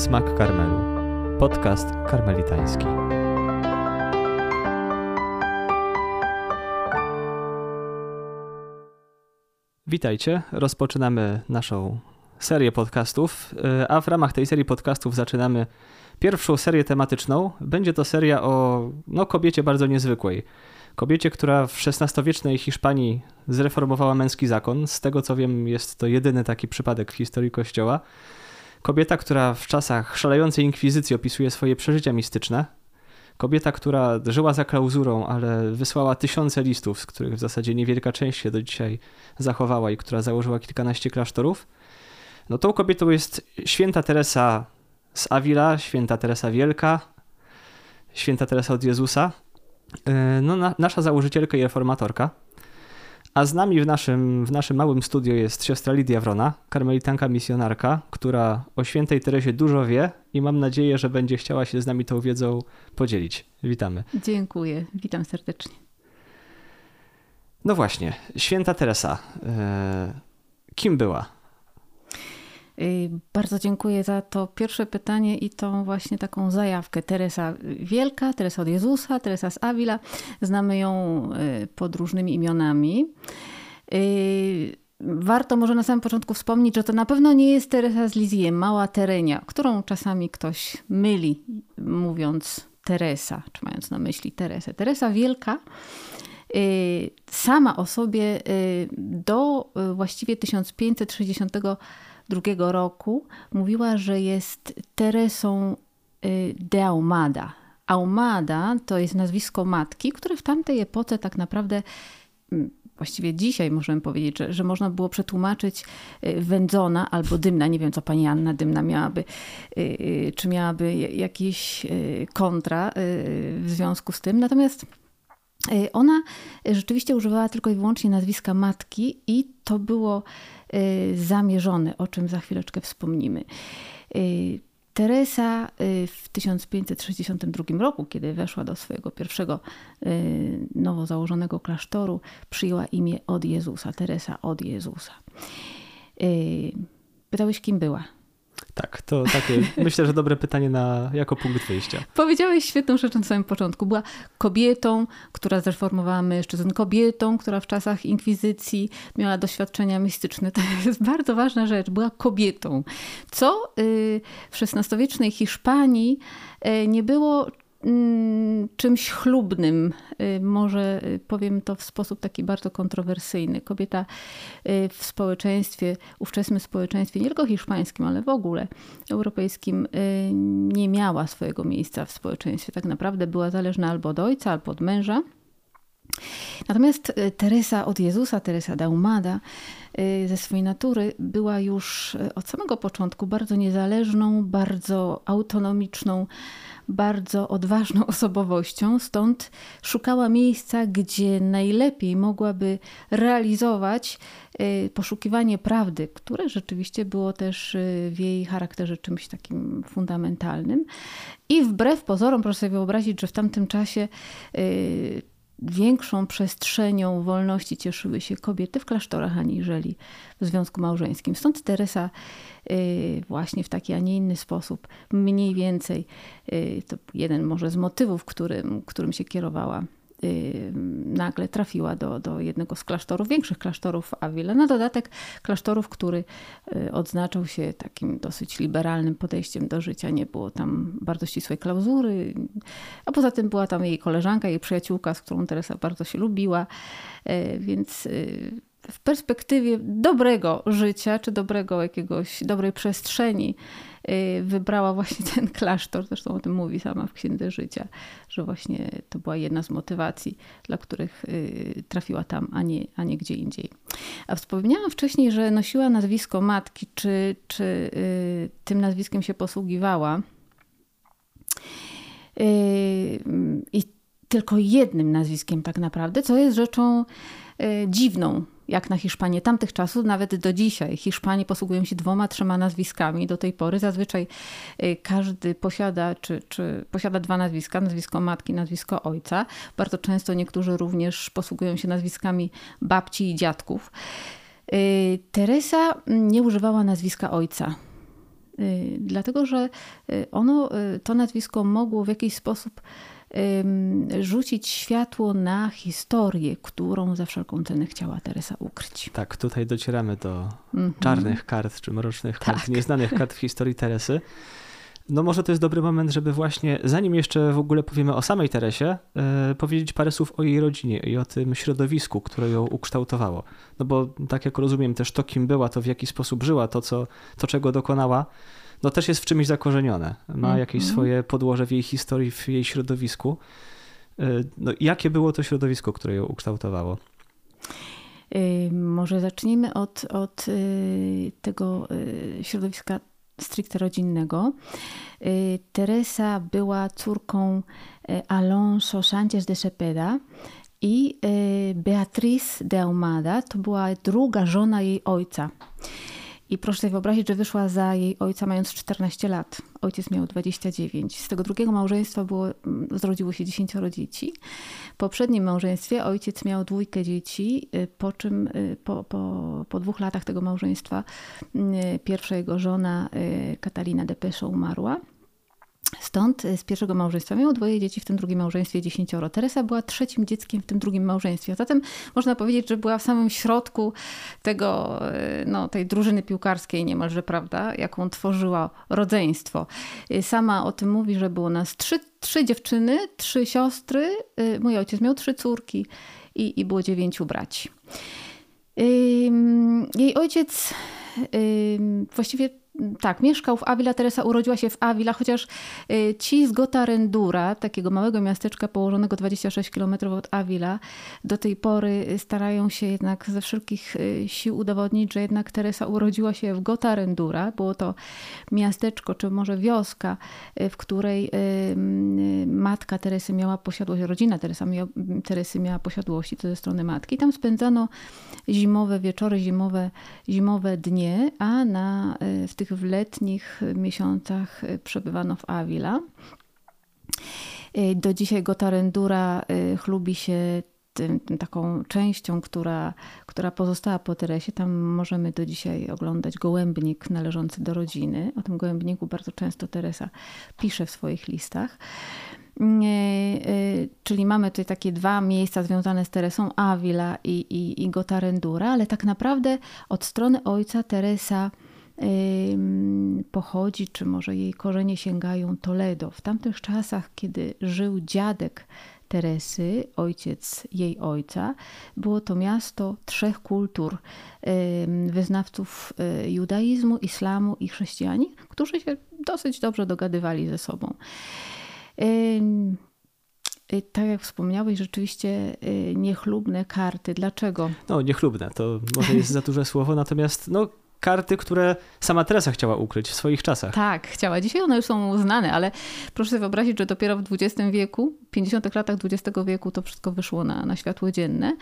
Smak Karmelu. Podcast karmelitański. Witajcie. Rozpoczynamy naszą serię podcastów, a w ramach tej serii podcastów zaczynamy pierwszą serię tematyczną. Będzie to seria o no, kobiecie bardzo niezwykłej. Kobiecie, która w XVI-wiecznej Hiszpanii zreformowała męski zakon. Z tego co wiem, jest to jedyny taki przypadek w historii Kościoła. Kobieta, która w czasach szalejącej inkwizycji opisuje swoje przeżycia mistyczne. Kobieta, która żyła za klauzurą, ale wysłała tysiące listów, z których w zasadzie niewielka część się do dzisiaj zachowała i która założyła kilkanaście klasztorów. No tą kobietą jest święta Teresa z Avila, święta Teresa Wielka, święta Teresa od Jezusa, e, no, na, nasza założycielka i reformatorka. A z nami w naszym, w naszym małym studiu jest siostra Lidia Wrona, karmelitanka misjonarka, która o świętej Teresie dużo wie i mam nadzieję, że będzie chciała się z nami tą wiedzą podzielić. Witamy. Dziękuję, witam serdecznie. No właśnie, święta Teresa. E, kim była? Y, bardzo dziękuję za to pierwsze pytanie i tą właśnie taką zajawkę. Teresa Wielka, Teresa od Jezusa, Teresa z Avila. Znamy ją y, pod różnymi imionami. Y, warto może na samym początku wspomnieć, że to na pewno nie jest Teresa z Lizie, mała Terenia, którą czasami ktoś myli, mówiąc Teresa, czy mając na myśli Teresę. Teresa Wielka sama o sobie do właściwie 1560 1962 roku mówiła, że jest Teresą y, de Ahumada. Ahumada to jest nazwisko matki, które w tamtej epoce tak naprawdę mm, właściwie dzisiaj możemy powiedzieć, że, że można było przetłumaczyć y, wędzona albo dymna. Nie wiem, co pani Anna Dymna miałaby, y, czy miałaby jakieś kontra w związku z tym. Natomiast ona rzeczywiście używała tylko i wyłącznie nazwiska matki i to było Y, zamierzony, o czym za chwileczkę wspomnimy. Teresa w 1562 roku, kiedy weszła do swojego pierwszego nowo założonego klasztoru, przyjęła imię od Jezusa, Teresa od Jezusa. Pytałeś, kim była? Tak, to takie myślę, że dobre pytanie na, jako punkt wyjścia. Powiedziałeś świetną rzecz na samym początku. Była kobietą, która zreformowała mężczyzn, kobietą, która w czasach inkwizycji miała doświadczenia mistyczne. To jest bardzo ważna rzecz. Była kobietą, co y, w XVI-wiecznej Hiszpanii y, nie było czymś chlubnym. Y, może y, powiem to w sposób taki bardzo kontrowersyjny. Kobieta y, w społeczeństwie, ówczesnym społeczeństwie, nie tylko hiszpańskim, ale w ogóle europejskim, nie miała swojego miejsca w społeczeństwie. Tak naprawdę była zależna albo od ojca, albo od męża. Natomiast Teresa od Jezusa, Teresa Daumada, ze swojej natury była już od samego początku bardzo niezależną, bardzo autonomiczną, bardzo odważną osobowością, stąd szukała miejsca, gdzie najlepiej mogłaby realizować y, poszukiwanie prawdy, które rzeczywiście było też y, w jej charakterze czymś takim fundamentalnym. I wbrew pozorom, proszę sobie wyobrazić, że w tamtym czasie y, większą przestrzenią wolności cieszyły się kobiety w klasztorach aniżeli w związku małżeńskim. Stąd Teresa y, właśnie w taki, a nie inny sposób, mniej więcej, y, to jeden może z motywów, którym, którym się kierowała nagle trafiła do, do jednego z klasztorów, większych klasztorów Avila. Na dodatek klasztorów, który y, odznaczał się takim dosyć liberalnym podejściem do życia. Nie było tam bardzo ścisłej klauzury, a poza tym była tam jej koleżanka, jej przyjaciółka, z którą Teresa bardzo się lubiła, y, więc w perspektywie dobrego życia, czy dobrego jakiegoś, dobrej przestrzeni, Y, wybrała właśnie ten klasztor, zresztą o tym mówi sama w Księdze Życia, że właśnie to była jedna z motywacji, dla których y, trafiła tam, a nie, a nie gdzie indziej. A wspomniałam wcześniej, że nosiła nazwisko matki, czy, czy y, tym nazwiskiem się posługiwała. I tylko jednym nazwiskiem tak naprawdę, co jest rzeczą dziwną jak na Hiszpanię tamtych czasów, nawet do dzisiaj. Hiszpanie posługują się dwoma, trzema nazwiskami do tej pory. Zazwyczaj y, każdy posiada, czy, czy posiada dwa nazwiska, nazwisko matki, nazwisko ojca. Bardzo często niektórzy również posługują się nazwiskami babci i dziadków. Y, Teresa nie używała nazwiska ojca. Dlatego, że ono, to nazwisko mogło w jakiś sposób rzucić światło na historię, którą za wszelką cenę chciała Teresa ukryć. Tak, tutaj docieramy do mm -hmm. czarnych kart czy mrocznych kart, tak. nieznanych kart w historii Teresy. No może to jest dobry moment, żeby właśnie, zanim jeszcze w ogóle powiemy o samej Teresie, yy, powiedzieć parę słów o jej rodzinie i o tym środowisku, które ją ukształtowało. No bo tak jak rozumiem też to, kim była, to w jaki sposób żyła, to, co, to czego dokonała, no też jest w czymś zakorzenione. Ma -hmm. jakieś swoje podłoże w jej historii, w jej środowisku. Yy, no, jakie było to środowisko, które ją ukształtowało? Yy, może zacznijmy od, od yy, tego środowiska stricte rodzinnego. Y, Teresa była córką y, Alonso Sánchez de Cepeda i y, Beatriz de Ahumada. To była druga żona jej ojca. I proszę sobie wyobrazić, że wyszła za jej ojca mając 14 lat. Ojciec miał 29. Z tego drugiego małżeństwa było, mm, zrodziło się 10 dzieci. W poprzednim małżeństwie ojciec miał dwójkę dzieci, y, po czym y, po, po, po dwóch latach tego małżeństwa y, pierwsza jego żona Katalina Depeszo umarła. Stąd z pierwszego małżeństwa miał dwoje dzieci, w tym drugim małżeństwie dziesięcioro. Teresa była trzecim dzieckiem w tym drugim małżeństwie. Zatem można powiedzieć, że była w samym środku tego, no, tej drużyny piłkarskiej niemalże, prawda, jaką tworzyła rodzeństwo. Sama o tym mówi, że było nas trzy, trzy dziewczyny, trzy siostry. Mój ojciec miał trzy córki i, i było dziewięciu braci. Jej ojciec właściwie tak, mieszkał w Avila, Teresa urodziła się w Avila, chociaż y, ci z Gotarendura, takiego małego miasteczka położonego 26 km od Avila, do tej pory starają się jednak ze wszelkich y, sił udowodnić, że jednak Teresa urodziła się w Gotarendura. Było to miasteczko, czy może wioska, y, w której matka Teresy miała posiadłość, rodzina Teresa miała, Teresy miała posiadłości, to ze strony matki. Tam spędzano zimowe wieczory, zimowe, zimowe dnie, a na, w tych w letnich miesiącach przebywano w Avila. Do dzisiaj Gotarendura y, chlubi się tym, tym, taką częścią, która, która pozostała po Teresie. Tam możemy do dzisiaj oglądać gołębnik należący do rodziny. O tym gołębniku bardzo często Teresa pisze w swoich listach. Y, czyli mamy tutaj takie dwa miejsca związane z Teresą, Avila i, i, i Gotarendura, ale tak naprawdę od strony ojca Teresa pochodzi, czy może jej korzenie sięgają Toledo. W tamtych czasach, kiedy żył dziadek Teresy, ojciec jej ojca, było to miasto trzech kultur wyznawców e, judaizmu, islamu i chrześcijanie, którzy się dosyć dobrze dogadywali ze sobą. Tak jak wspomniałeś, rzeczywiście e, niechlubne karty. Dlaczego? No, niechlubne to może jest za duże słowo, natomiast no, karty, które sama Teresa chciała ukryć w swoich czasach. Tak, chciała. Dzisiaj one już są znane, ale proszę sobie wyobrazić, że dopiero w XX wieku, 50 latach XX wieku to wszystko wyszło na, na światło dzienne.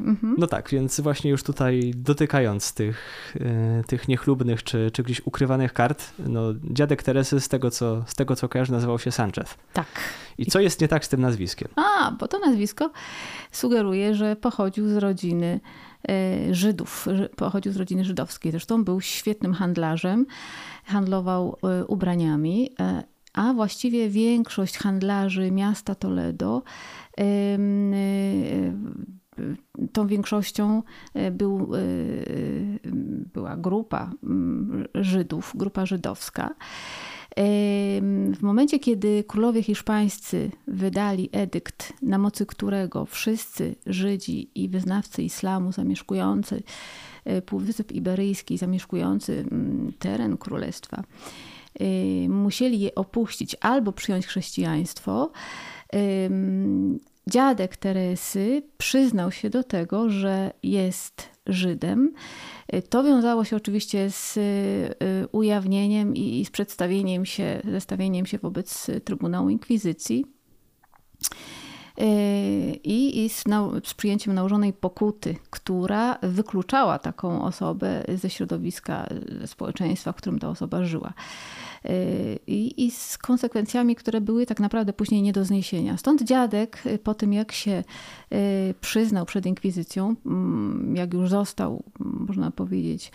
Mhm. No tak, więc właśnie już tutaj dotykając tych, e, tych niechlubnych czy, czy gdzieś ukrywanych kart, no dziadek Teresy z tego, co, z tego co kojarzy nazywał się Sanchez. Tak. I co jest nie tak z tym nazwiskiem? A, bo to nazwisko sugeruje, że pochodził z rodziny Żydów, pochodził z rodziny żydowskiej. Zresztą był świetnym handlarzem, handlował e, ubraniami, e, a właściwie większość handlarzy miasta Toledo tą większością był, była grupa Żydów, grupa żydowska. W momencie, kiedy królowie hiszpańscy wydali edykt, na mocy którego wszyscy Żydzi i wyznawcy islamu zamieszkujący e, Półwysep Iberyjski, zamieszkujący mm, teren królestwa, musieli je opuścić albo przyjąć chrześcijaństwo, dziadek Teresy przyznał się do tego, że jest Żydem. To wiązało się oczywiście z y, ujawnieniem i z przedstawieniem się, zestawieniem się wobec Trybunału Inkwizycji. Y, I, i z, z, przyjęciem nałożonej pokuty, która wykluczała taką osobę ze środowiska, ze społeczeństwa, w którym ta osoba żyła. Y, i, i z konsekwencjami, które były tak naprawdę później nie do zniesienia. Stąd dziadek y, po tym, jak się y, przyznał przed inkwizycją, mm, jak już został, można powiedzieć,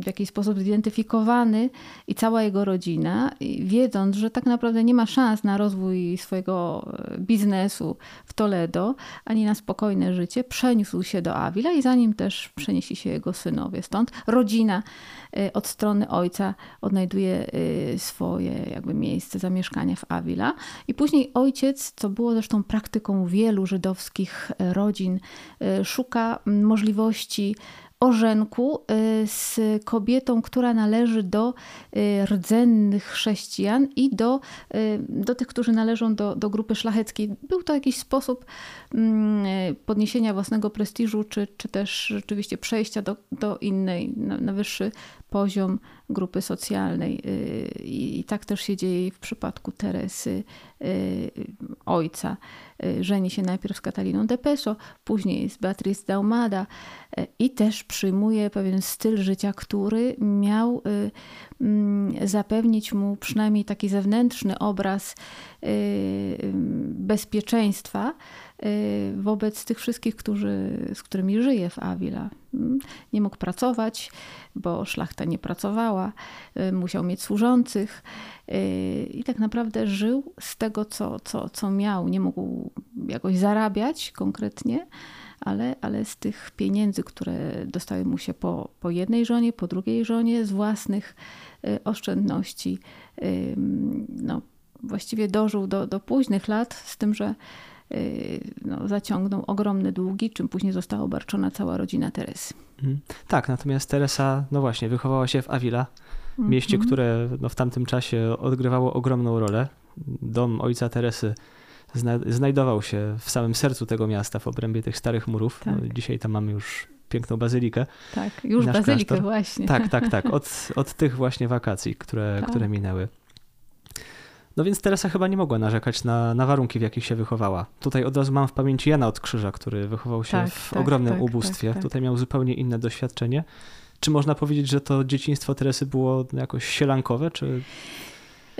w jakiś sposób zidentyfikowany i cała jego rodzina, wiedząc, że tak naprawdę nie ma szans na rozwój swojego e, biznesu w Toledo, ani na spokojne życie, przeniósł się do Avila i za nim też przenieśli się jego synowie. Stąd rodzina e, od strony ojca odnajduje swoje jakby miejsce zamieszkania w Avila i później ojciec, co było zresztą praktyką wielu żydowskich rodzin, szuka możliwości orzenku y, z kobietą, która należy do y, rdzennych chrześcijan i do, y, do tych, którzy należą do, do grupy szlacheckiej. Był to jakiś sposób mm, podniesienia własnego prestiżu, czy, czy też rzeczywiście przejścia do, do innej, na, na wyższy poziom grupy socjalnej. I, I, tak też się dzieje w przypadku Teresy, ojca. Żeni się najpierw z Kataliną de Peso, później z Beatriz Daumada i też przyjmuje pewien styl życia, który miał y, mm, zapewnić mu przynajmniej taki zewnętrzny obraz y, bezpieczeństwa y, wobec tych wszystkich, którzy, z którymi żyje w Avila. Mm, nie mógł pracować, bo szlachta nie pracowała, musiał mieć służących i tak naprawdę żył z tego, co, co, co miał. Nie mógł jakoś zarabiać konkretnie ale, ale z tych pieniędzy, które dostały mu się po, po jednej żonie, po drugiej żonie, z własnych y, oszczędności, no, właściwie dożył do, do późnych lat, z tym, że y, no, zaciągnął ogromne długi, czym później została obarczona cała rodzina Teresy. Mhm. Tak, natomiast Teresa, no właśnie, wychowała się w Avila, mieście, mm -hmm. które no, w tamtym czasie odgrywało ogromną rolę. Dom ojca Teresy znajdował się w samym sercu tego miasta, w obrębie tych starych murów. Tak. No, dzisiaj tam mamy już piękną bazylikę. Tak, już bazylikę klasztor. właśnie. Tak, tak, tak. Od, od tych właśnie wakacji, które, tak. które minęły. No więc Teresa chyba nie mogła narzekać na, na warunki, w jakich się wychowała. Tutaj od razu mam w pamięci Jana od Krzyża, który wychował się tak, w tak, ogromnym tak, ubóstwie. Tak, tak. Tutaj miał zupełnie inne doświadczenie. Czy można powiedzieć, że to dzieciństwo Teresy było jakoś sielankowe, czy...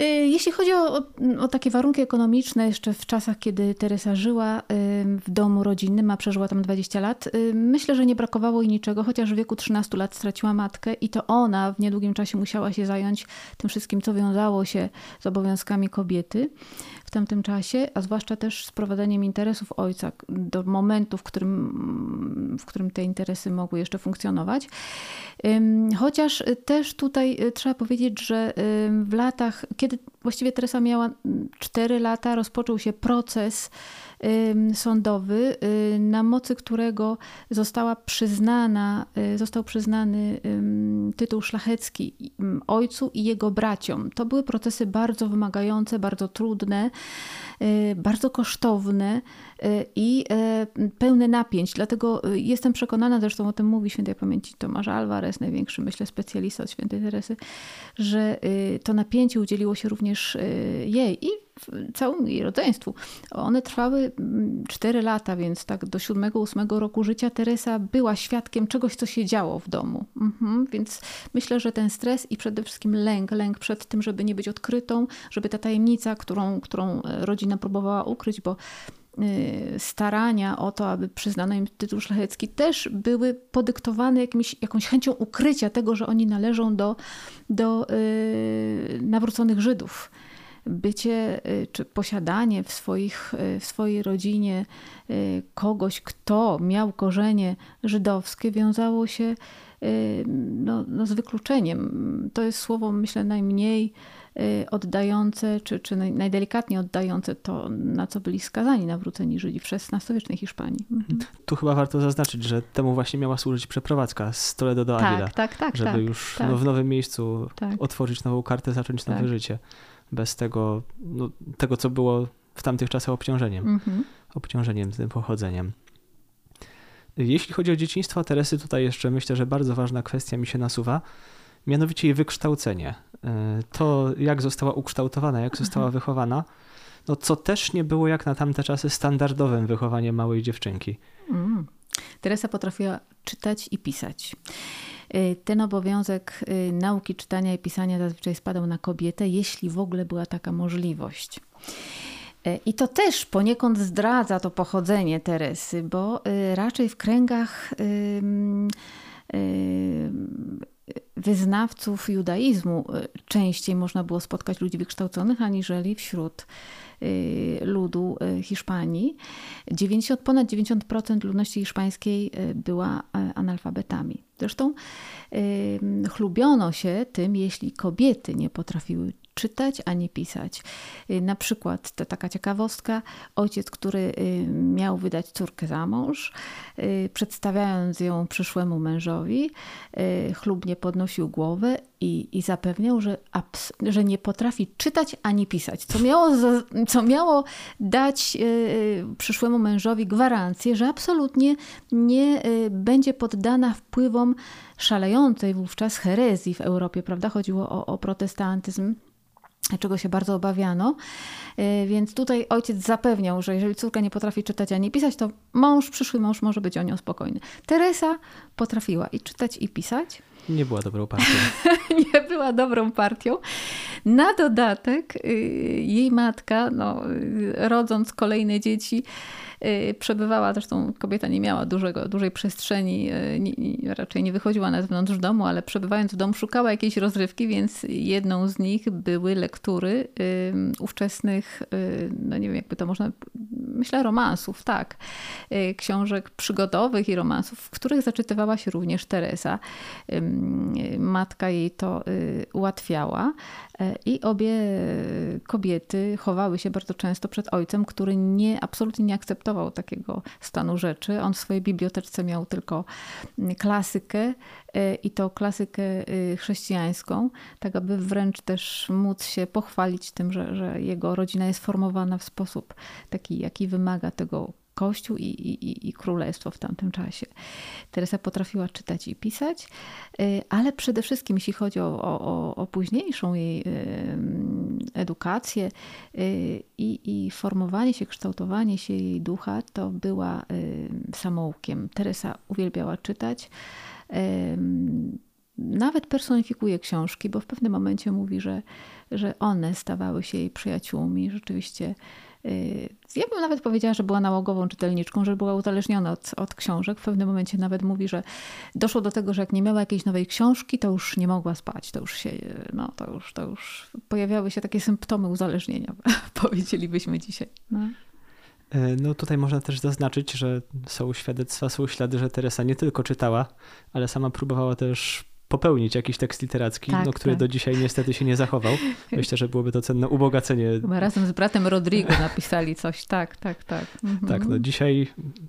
Y, jeśli chodzi o, o, takie warunki ekonomiczne, jeszcze w czasach, kiedy Teresa żyła y, w domu rodzinnym, a przeżyła tam 20 lat, y, myślę, że nie brakowało jej niczego, chociaż w wieku 13 lat straciła matkę i to ona w niedługim czasie musiała się zająć tym wszystkim, co wiązało się z obowiązkami kobiety w tamtym czasie, a zwłaszcza też z prowadzeniem interesów ojca do momentu, w którym, w którym te interesy mogły jeszcze funkcjonować. Chociaż też tutaj trzeba powiedzieć, że w latach, kiedy właściwie Teresa miała 4 lata, rozpoczął się proces sądowy, y, na mocy którego została przyznana, y, został przyznany tytuł szlachecki ojcu i jego braciom. To były procesy bardzo wymagające, bardzo trudne, y, bardzo kosztowne i pełne napięć. Dlatego jestem przekonana, zresztą o tym mówi świętej pamięci Tomasz Alvarez, największy, myślę, specjalista od świętej Teresy, że to napięcie udzieliło się również jej i całemu jej rodzeństwu. One trwały 4 mm, lata, więc tak do 7-8 roku życia Teresa była świadkiem czegoś, co się działo w domu. Mhm, więc myślę, że ten stres i przede wszystkim lęk, lęk przed tym, żeby nie być odkrytą, żeby ta tajemnica, którą, którą e, rodzina próbowała ukryć, bo e, starania o to, aby przyznano im tytuł szlachecki, też były podyktowane jakimś, jakąś chęcią ukrycia tego, że oni należą do, do yy, nawróconych Żydów bycie y, czy posiadanie w, swoich, y, w swojej rodzinie y, kogoś, kto miał korzenie żydowskie, wiązało się no, no z wykluczeniem. To jest słowo, myślę, najmniej oddające, czy, czy najdelikatniej oddające to, na co byli skazani nawróceni Żydzi w XVI-wiecznej Hiszpanii. Mhm. Tu chyba warto zaznaczyć, że temu właśnie miała służyć przeprowadzka z Toledo do Avila. Tak, tak, tak. Żeby tak, już tak. No, w nowym miejscu tak. otworzyć nową kartę, zacząć nowe tak. życie bez tego, no, tego, co było w tamtych czasach obciążeniem, mhm. obciążeniem tym pochodzeniem. Jeśli chodzi o dzieciństwo Teresy, tutaj jeszcze myślę, że bardzo ważna kwestia mi się nasuwa, mianowicie jej wykształcenie. E, to, jak została ukształtowana, jak została mhm. wychowana, no, co też nie było jak na tamte czasy standardowym wychowaniem małej dziewczynki. Mm. Teresa potrafiła czytać i pisać. Y, ten obowiązek y, nauki czytania i pisania zazwyczaj spadał na kobietę, jeśli w ogóle była taka możliwość. Y, I to też poniekąd zdradza to pochodzenie Teresy, bo raczej w kręgach wyznawców judaizmu częściej można było spotkać ludzi wykształconych, aniżeli wśród ludu Hiszpanii. 90, ponad 90% ludności hiszpańskiej była analfabetami. Zresztą chlubiono się tym, jeśli kobiety nie potrafiły czytać ani pisać. Y, na przykład, to taka ciekawostka, ojciec, który y, miał wydać córkę za mąż, y, przedstawiając ją przyszłemu mężowi, chlubnie podnosił głowę i, i zapewniał, że, że nie potrafi czytać ani pisać, co miało, co miało dać przyszłemu mężowi gwarancję, że absolutnie nie będzie poddana wpływom szalejącej wówczas herezji w Europie, prawda? Chodziło o, o protestantyzm czego się bardzo obawiano. E, więc tutaj ojciec zapewniał, że jeżeli córka nie potrafi czytać ani pisać, to mąż, przyszły mąż może być o nią spokojny. Teresa potrafiła i czytać, i pisać. Nie była dobrą partią. nie była dobrą partią. Na dodatek y, jej matka, no, y, rodząc kolejne dzieci, Y, przebywała, zresztą kobieta nie miała dużego, dużej przestrzeni, nie, raczej nie wychodziła na zewnątrz domu, ale przebywając w domu szukała jakiejś rozrywki, więc jedną z nich były lektury ówczesnych, no nie wiem jakby to można, myślę romansów, tak, książek przygodowych i romansów, w których zaczytywała się również Teresa. Matka jej to ułatwiała. E, I obie kobiety chowały się bardzo często przed ojcem, który nie, absolutnie nie akceptował takiego stanu rzeczy. On w swojej bibliotece miał tylko mm, klasykę e, i to klasykę y, chrześcijańską, tak aby wręcz też móc się pochwalić tym, że, że jego rodzina jest formowana w sposób taki, jaki wymaga tego Kościół i, i, i królestwo w tamtym czasie. Teresa potrafiła czytać i pisać, y, ale przede wszystkim, jeśli chodzi o, o, o późniejszą jej edukację y, i, i formowanie się, kształtowanie się jej ducha, to była samoukiem. Teresa uwielbiała czytać nawet personifikuje książki, bo w pewnym momencie mówi, że, że one stawały się jej przyjaciółmi. Rzeczywiście Y, ja bym nawet powiedziała, że była nałogową czytelniczką, że była uzależniona od, od książek. W pewnym momencie nawet mówi, że doszło do tego, że jak nie miała jakiejś nowej książki, to już nie mogła spać. To już się, no to już, to już pojawiały się takie symptomy uzależnienia, powiedzielibyśmy dzisiaj. No. E, no tutaj można też zaznaczyć, że są świadectwa, są ślady, że Teresa nie tylko czytała, ale sama próbowała też popełnić jakiś tekst literacki, tak, no, który tak. do dzisiaj niestety się nie zachował. Myślę, że byłoby to cenne ubogacenie. Chyba razem z bratem Rodrigo napisali coś, tak, tak, tak. Mhm. Tak, no dzisiaj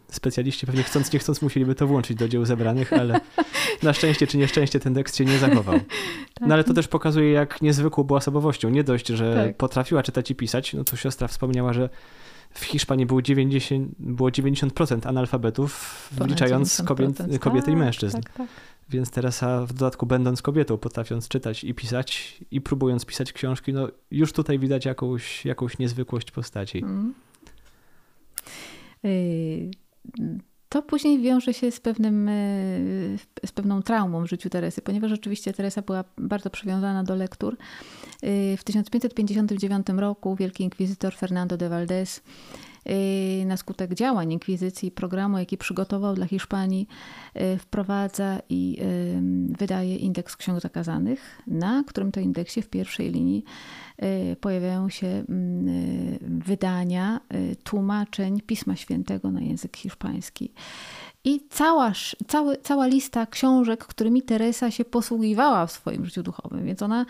specjaliści pewnie chcąc, nie chcąc musieliby to włączyć do dzieł zebranych, ale na szczęście czy nieszczęście ten tekst się nie zachował. Tak. No ale to też pokazuje, jak niezwykłą była osobowością. Nie dość, że tak. potrafiła czytać i pisać, no to siostra wspomniała, że w Hiszpanii było 90%, było 90% analfabetów, wliczając kobiet, kobiety i tak, mężczyzn. Tak, tak. Więc Teresa w dodatku będąc kobietą, potrafiąc czytać i pisać i próbując pisać książki, no już tutaj widać jakąś, jakąś niezwykłość postaci. Mm. To później wiąże się z, pewnym, y, z pewną traumą w życiu Teresy, ponieważ rzeczywiście Teresa była bardzo przywiązana do lektur. Y, w 1559 roku wielki inkwizytor Fernando de Valdez Y, na skutek działań inkwizycji, programu, jaki przygotował dla Hiszpanii, y, wprowadza i y, wydaje indeks ksiąg zakazanych, na którym to indeksie w pierwszej linii pojawiają się mm, wydania tłumaczeń Pisma Świętego na język hiszpański. I cała, cały, cała lista książek, którymi Teresa się posługiwała w swoim życiu duchowym. Więc ona,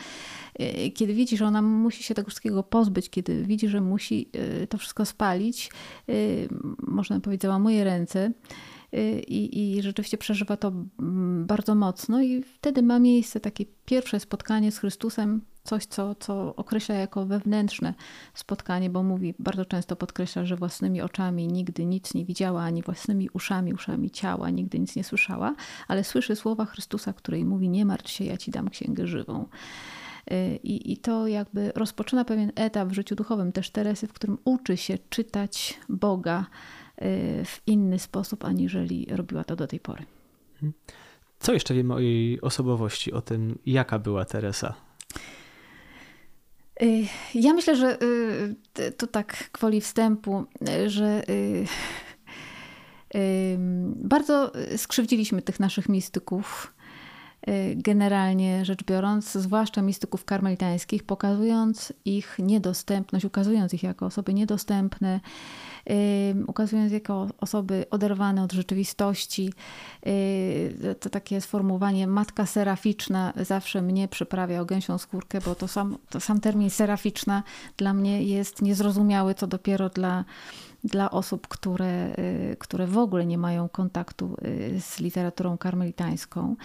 e, kiedy widzi, że ona musi się tego wszystkiego pozbyć, kiedy widzi, że musi e, to wszystko spalić, e, można powiedzieć, załamuje ręce. I, I rzeczywiście przeżywa to mm, bardzo mocno, i wtedy ma miejsce takie pierwsze spotkanie z Chrystusem, coś, co, co określa jako wewnętrzne spotkanie, bo mówi, bardzo często podkreśla, że własnymi oczami nigdy nic nie widziała, ani własnymi uszami, uszami ciała nigdy nic nie słyszała, ale słyszy słowa Chrystusa, której mówi: Nie martw się, ja ci dam księgę żywą. Y, I, I to jakby rozpoczyna pewien etap w życiu duchowym też Teresy, w którym uczy się czytać Boga y, w inny sposób, aniżeli robiła to do tej pory. Mhm. Co jeszcze wiemy o jej osobowości, o tym, jaka była Teresa? Y, ja myślę, że y, to tak gwoli wstępu, że y, bardzo skrzywdziliśmy tych naszych mistyków. Generalnie rzecz biorąc, zwłaszcza mistyków karmelitańskich, pokazując ich niedostępność, ukazując ich jako osoby niedostępne, ukazując jako osoby oderwane od rzeczywistości. To takie sformułowanie matka seraficzna zawsze mnie przyprawia o gęsią skórkę, bo to sam, to sam termin seraficzna dla mnie jest niezrozumiały, co dopiero dla dla osób, które, które w ogóle nie mają kontaktu z literaturą karmelitańską.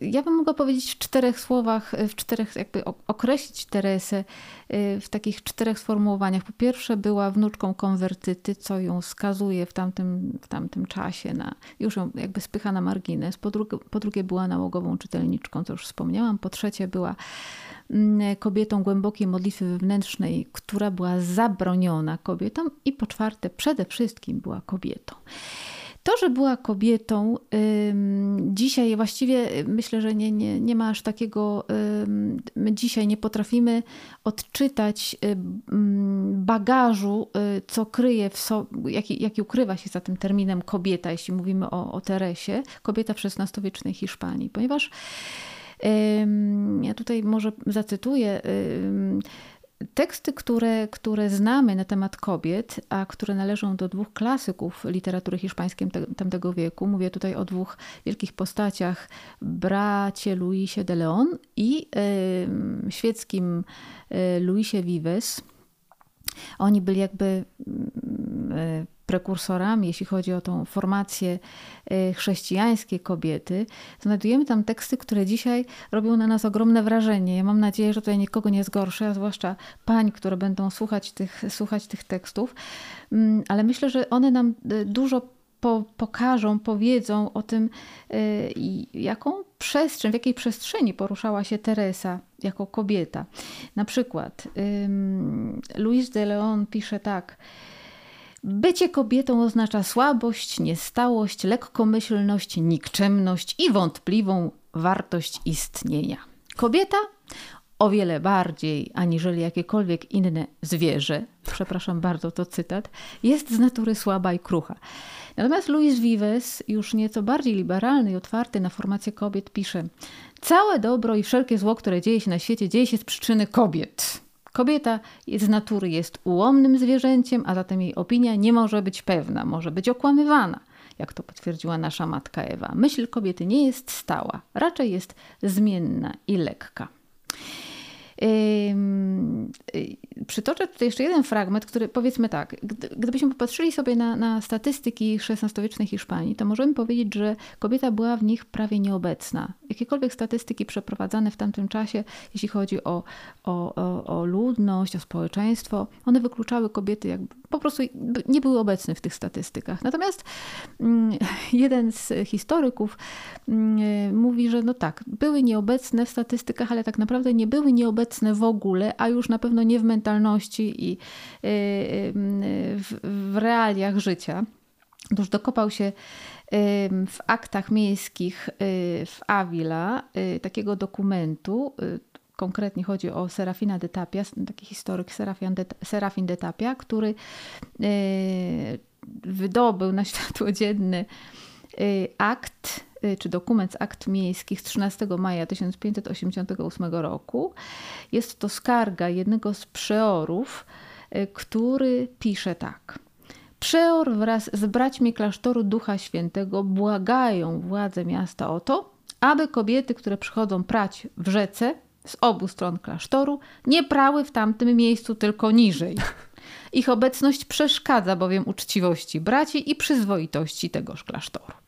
Ja bym mogła powiedzieć w czterech słowach, w czterech, jakby określić Teresę y, w takich czterech sformułowaniach. Po pierwsze, była wnuczką konwertyty, co ją skazuje w tamtym, w tamtym czasie na, już ją jakby spycha na margines. Po drugie, po drugie, była nałogową czytelniczką, co już wspomniałam. Po trzecie, była mm, kobietą głębokiej modlitwy wewnętrznej, która była zabroniona kobietom. I po czwarte, przede wszystkim była kobietą. To, że była kobietą, dzisiaj właściwie myślę, że nie, nie, nie ma aż takiego, my dzisiaj nie potrafimy odczytać bagażu, y, co kryje w sobie, jaki, jaki ukrywa się za tym terminem kobieta, jeśli mówimy o, o Teresie, kobieta w XVI-wiecznej Hiszpanii, ponieważ ja tutaj może zacytuję Teksty, które, które znamy na temat kobiet, a które należą do dwóch klasyków literatury hiszpańskiej tamtego wieku, mówię tutaj o dwóch wielkich postaciach, bracie Luisie de Leon i y, świeckim y, Luisie Vives. Oni byli jakby y, prekursorami, jeśli chodzi o tą formację y, chrześcijańskiej kobiety, znajdujemy tam teksty, które dzisiaj robią na nas ogromne wrażenie. Ja mam nadzieję, że tutaj nikogo nie zgorszę, a zwłaszcza pań, które będą słuchać tych, słuchać tych tekstów, mm, ale myślę, że one nam y, dużo po, pokażą, powiedzą o tym, y, jaką przestrzeń, w jakiej przestrzeni poruszała się Teresa jako kobieta. Na przykład Louis de Leon pisze tak. Bycie kobietą oznacza słabość, niestałość, lekkomyślność, nikczemność i wątpliwą wartość istnienia. Kobieta o wiele bardziej aniżeli jakiekolwiek inne zwierzę, przepraszam bardzo, to cytat, jest z natury słaba i krucha. Natomiast Louis Vives, już nieco bardziej liberalny i otwarty na formację kobiet, pisze: Całe dobro i wszelkie zło, które dzieje się na świecie, dzieje się z przyczyny kobiet. Kobieta z natury jest ułomnym zwierzęciem, a zatem jej opinia nie może być pewna, może być okłamywana, jak to potwierdziła nasza matka Ewa. Myśl kobiety nie jest stała, raczej jest zmienna i lekka. Y, przytoczę tutaj jeszcze jeden fragment, który powiedzmy tak, gdybyśmy popatrzyli sobie na, na statystyki XVI-wiecznej Hiszpanii, to możemy powiedzieć, że kobieta była w nich prawie nieobecna. Jakiekolwiek statystyki przeprowadzane w tamtym czasie, jeśli chodzi o, o, o, o ludność, o społeczeństwo, one wykluczały kobiety, jakby po prostu nie były obecne w tych statystykach. Natomiast mm, jeden z historyków mm, mówi, że no tak, były nieobecne w statystykach, ale tak naprawdę nie były nieobecne w ogóle, a już na pewno nie w mentalności i y, y, w, realiach życia. Otóż dokopał się w aktach miejskich y, w Avila takiego dokumentu, konkretnie chodzi o Serafina de Tapia, taki historyk Serafin de Tapia, który wydobył na światło dzienne akt czy dokument z akt miejskich z 13 maja 1588 roku. Jest to skarga jednego z przeorów, y, który pisze tak. Przeor wraz z braćmi klasztoru Ducha Świętego błagają władze miasta o to, aby kobiety, które przychodzą prać w rzece z obu stron klasztoru, nie prały w tamtym miejscu, tylko niżej. Ich obecność przeszkadza bowiem uczciwości braci i przyzwoitości tegoż klasztoru.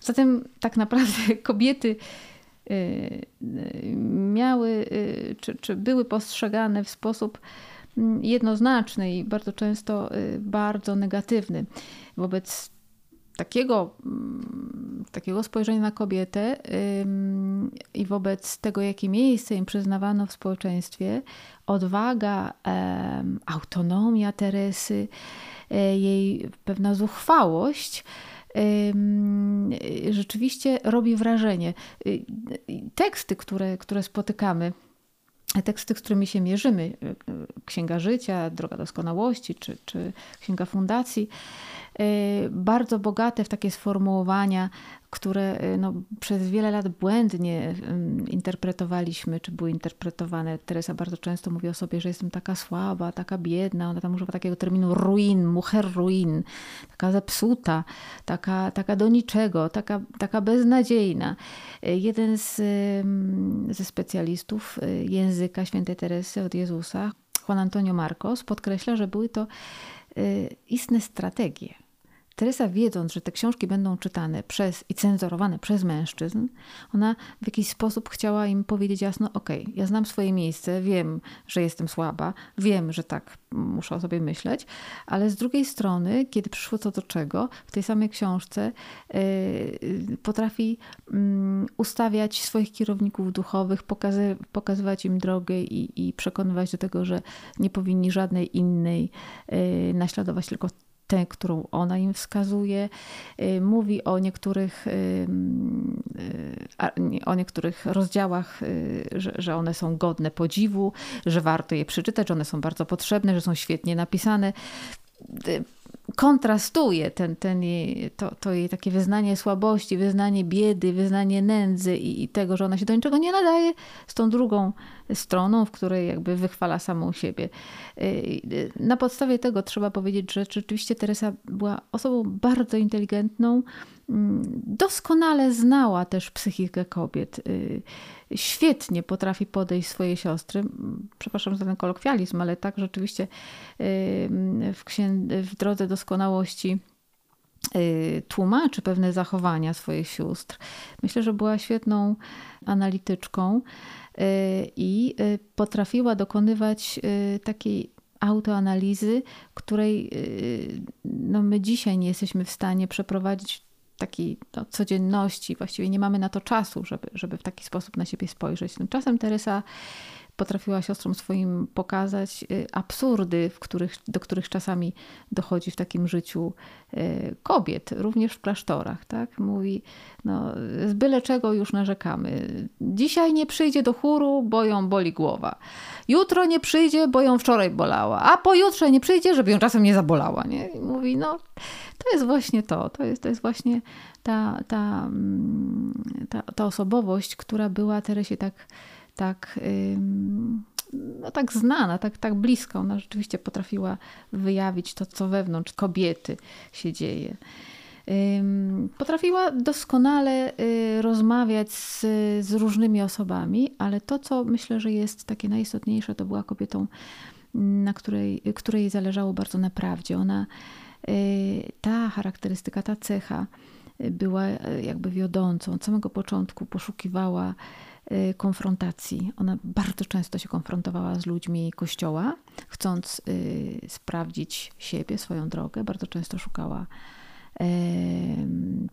Zatem tak naprawdę kobiety y, y, miały, y, czy, czy były postrzegane w sposób mm, jednoznaczny i bardzo często bardzo negatywny. Wobec takiego, mm, takiego spojrzenia na kobietę i wobec tego, jakie miejsce im przyznawano w społeczeństwie, odwaga, autonomia Teresy, e, jej pewna zuchwałość rzeczywiście robi wrażenie. Y, teksty, które, które spotykamy, teksty, z którymi się mierzymy, y, y, Księga Życia, Droga Doskonałości czy, czy Księga Fundacji, bardzo bogate w takie sformułowania, które y, no, przez wiele lat błędnie interpretowaliśmy, czy były interpretowane. Teresa bardzo często mówi o sobie, że jestem taka słaba, taka biedna. Ona tam używa takiego terminu ruin, mujer ruin, taka zepsuta, taka, taka do niczego, taka, taka beznadziejna. Y, jeden z, ze specjalistów y, języka świętej Teresy od Jezusa, Juan Antonio Marcos, podkreśla, że były to istne strategie Teresa, wiedząc, że te książki będą czytane przez i cenzurowane przez mężczyzn, ona w jakiś sposób chciała im powiedzieć jasno: OK, ja znam swoje miejsce, wiem, że jestem słaba, wiem, że tak muszę o sobie myśleć, ale z drugiej strony, kiedy przyszło co do czego, w tej samej książce yy, potrafi yy, ustawiać swoich kierowników duchowych, pokazy, pokazywać im drogę i, i, przekonywać do tego, że nie powinni żadnej innej yy, naśladować, tylko tę, którą ona im wskazuje. Y, mówi o niektórych, y, y, o niektórych rozdziałach, że, że one są godne podziwu, że warto je przeczytać, że one są bardzo potrzebne, że są świetnie napisane kontrastuje ten, ten jej, to, to jej takie wyznanie słabości, wyznanie biedy, wyznanie nędzy i, i, tego, że ona się do niczego nie nadaje, z tą drugą stroną, w której jakby wychwala samą siebie. Y, na podstawie tego trzeba powiedzieć, że rzeczywiście Teresa była osobą bardzo inteligentną, doskonale znała też psychikę kobiet. Y, świetnie potrafi podejść swojej siostry. Przepraszam za ten kolokwializm, ale tak rzeczywiście w, księ- w drodze doskonałości y, tłumaczy pewne zachowania swoich sióstr. Myślę, że była świetną analityczką y, i y, potrafiła dokonywać takiej autoanalizy, której no, my dzisiaj nie jesteśmy w stanie przeprowadzić takiej no, codzienności, właściwie nie mamy na to czasu, żeby, żeby w taki sposób na siebie spojrzeć. Tymczasem Teresa potrafiła siostrom swoim pokazać y, absurdy, w których, do których czasami dochodzi w takim życiu y, kobiet, również w klasztorach. Tak? Mówi, no, z byle czego już narzekamy. Dzisiaj nie przyjdzie do chóru, bo ją boli głowa. Jutro nie przyjdzie, bo ją wczoraj bolała. A pojutrze nie przyjdzie, żeby ją czasem nie zabolała. Nie? I mówi, no to jest właśnie to. To jest, to jest właśnie ta, ta, mm, ta, ta osobowość, która była Teresie tak tak, no, tak znana, tak, tak bliska. Ona rzeczywiście potrafiła wyjawić to, co wewnątrz kobiety się dzieje. Potrafiła doskonale y, rozmawiać z, z różnymi osobami, ale to, co myślę, że jest takie najistotniejsze, to była kobietą, na której, której zależało bardzo na prawdzie. Ona, y, ta charakterystyka, ta cecha y, była jakby wiodącą. Od samego początku poszukiwała konfrontacji. Ona bardzo często się konfrontowała z ludźmi kościoła, chcąc y, sprawdzić siebie, swoją drogę. Bardzo często szukała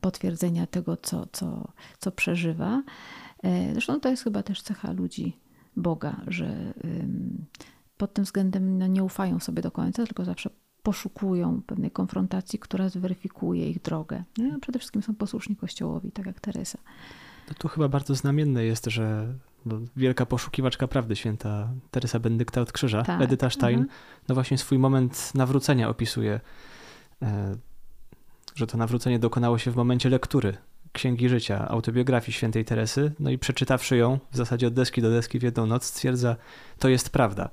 potwierdzenia tego, co, co, co przeżywa. E, zresztą to jest chyba też cecha ludzi Boga, że pod tym względem no, nie ufają sobie do końca, tylko zawsze poszukują pewnej konfrontacji, która zweryfikuje ich drogę. No, przede wszystkim są posłuszni Kościołowi, tak jak Teresa. No tu chyba bardzo znamienne jest, że no, wielka poszukiwaczka prawdy, święta Teresa Bendykta od Krzyża, tak. Edyta Stein, mhm. no właśnie swój moment nawrócenia opisuje, e, że to nawrócenie dokonało się w momencie lektury Księgi Życia, autobiografii świętej Teresy, no i przeczytawszy ją w zasadzie od deski do deski w jedną noc, stwierdza, to jest prawda.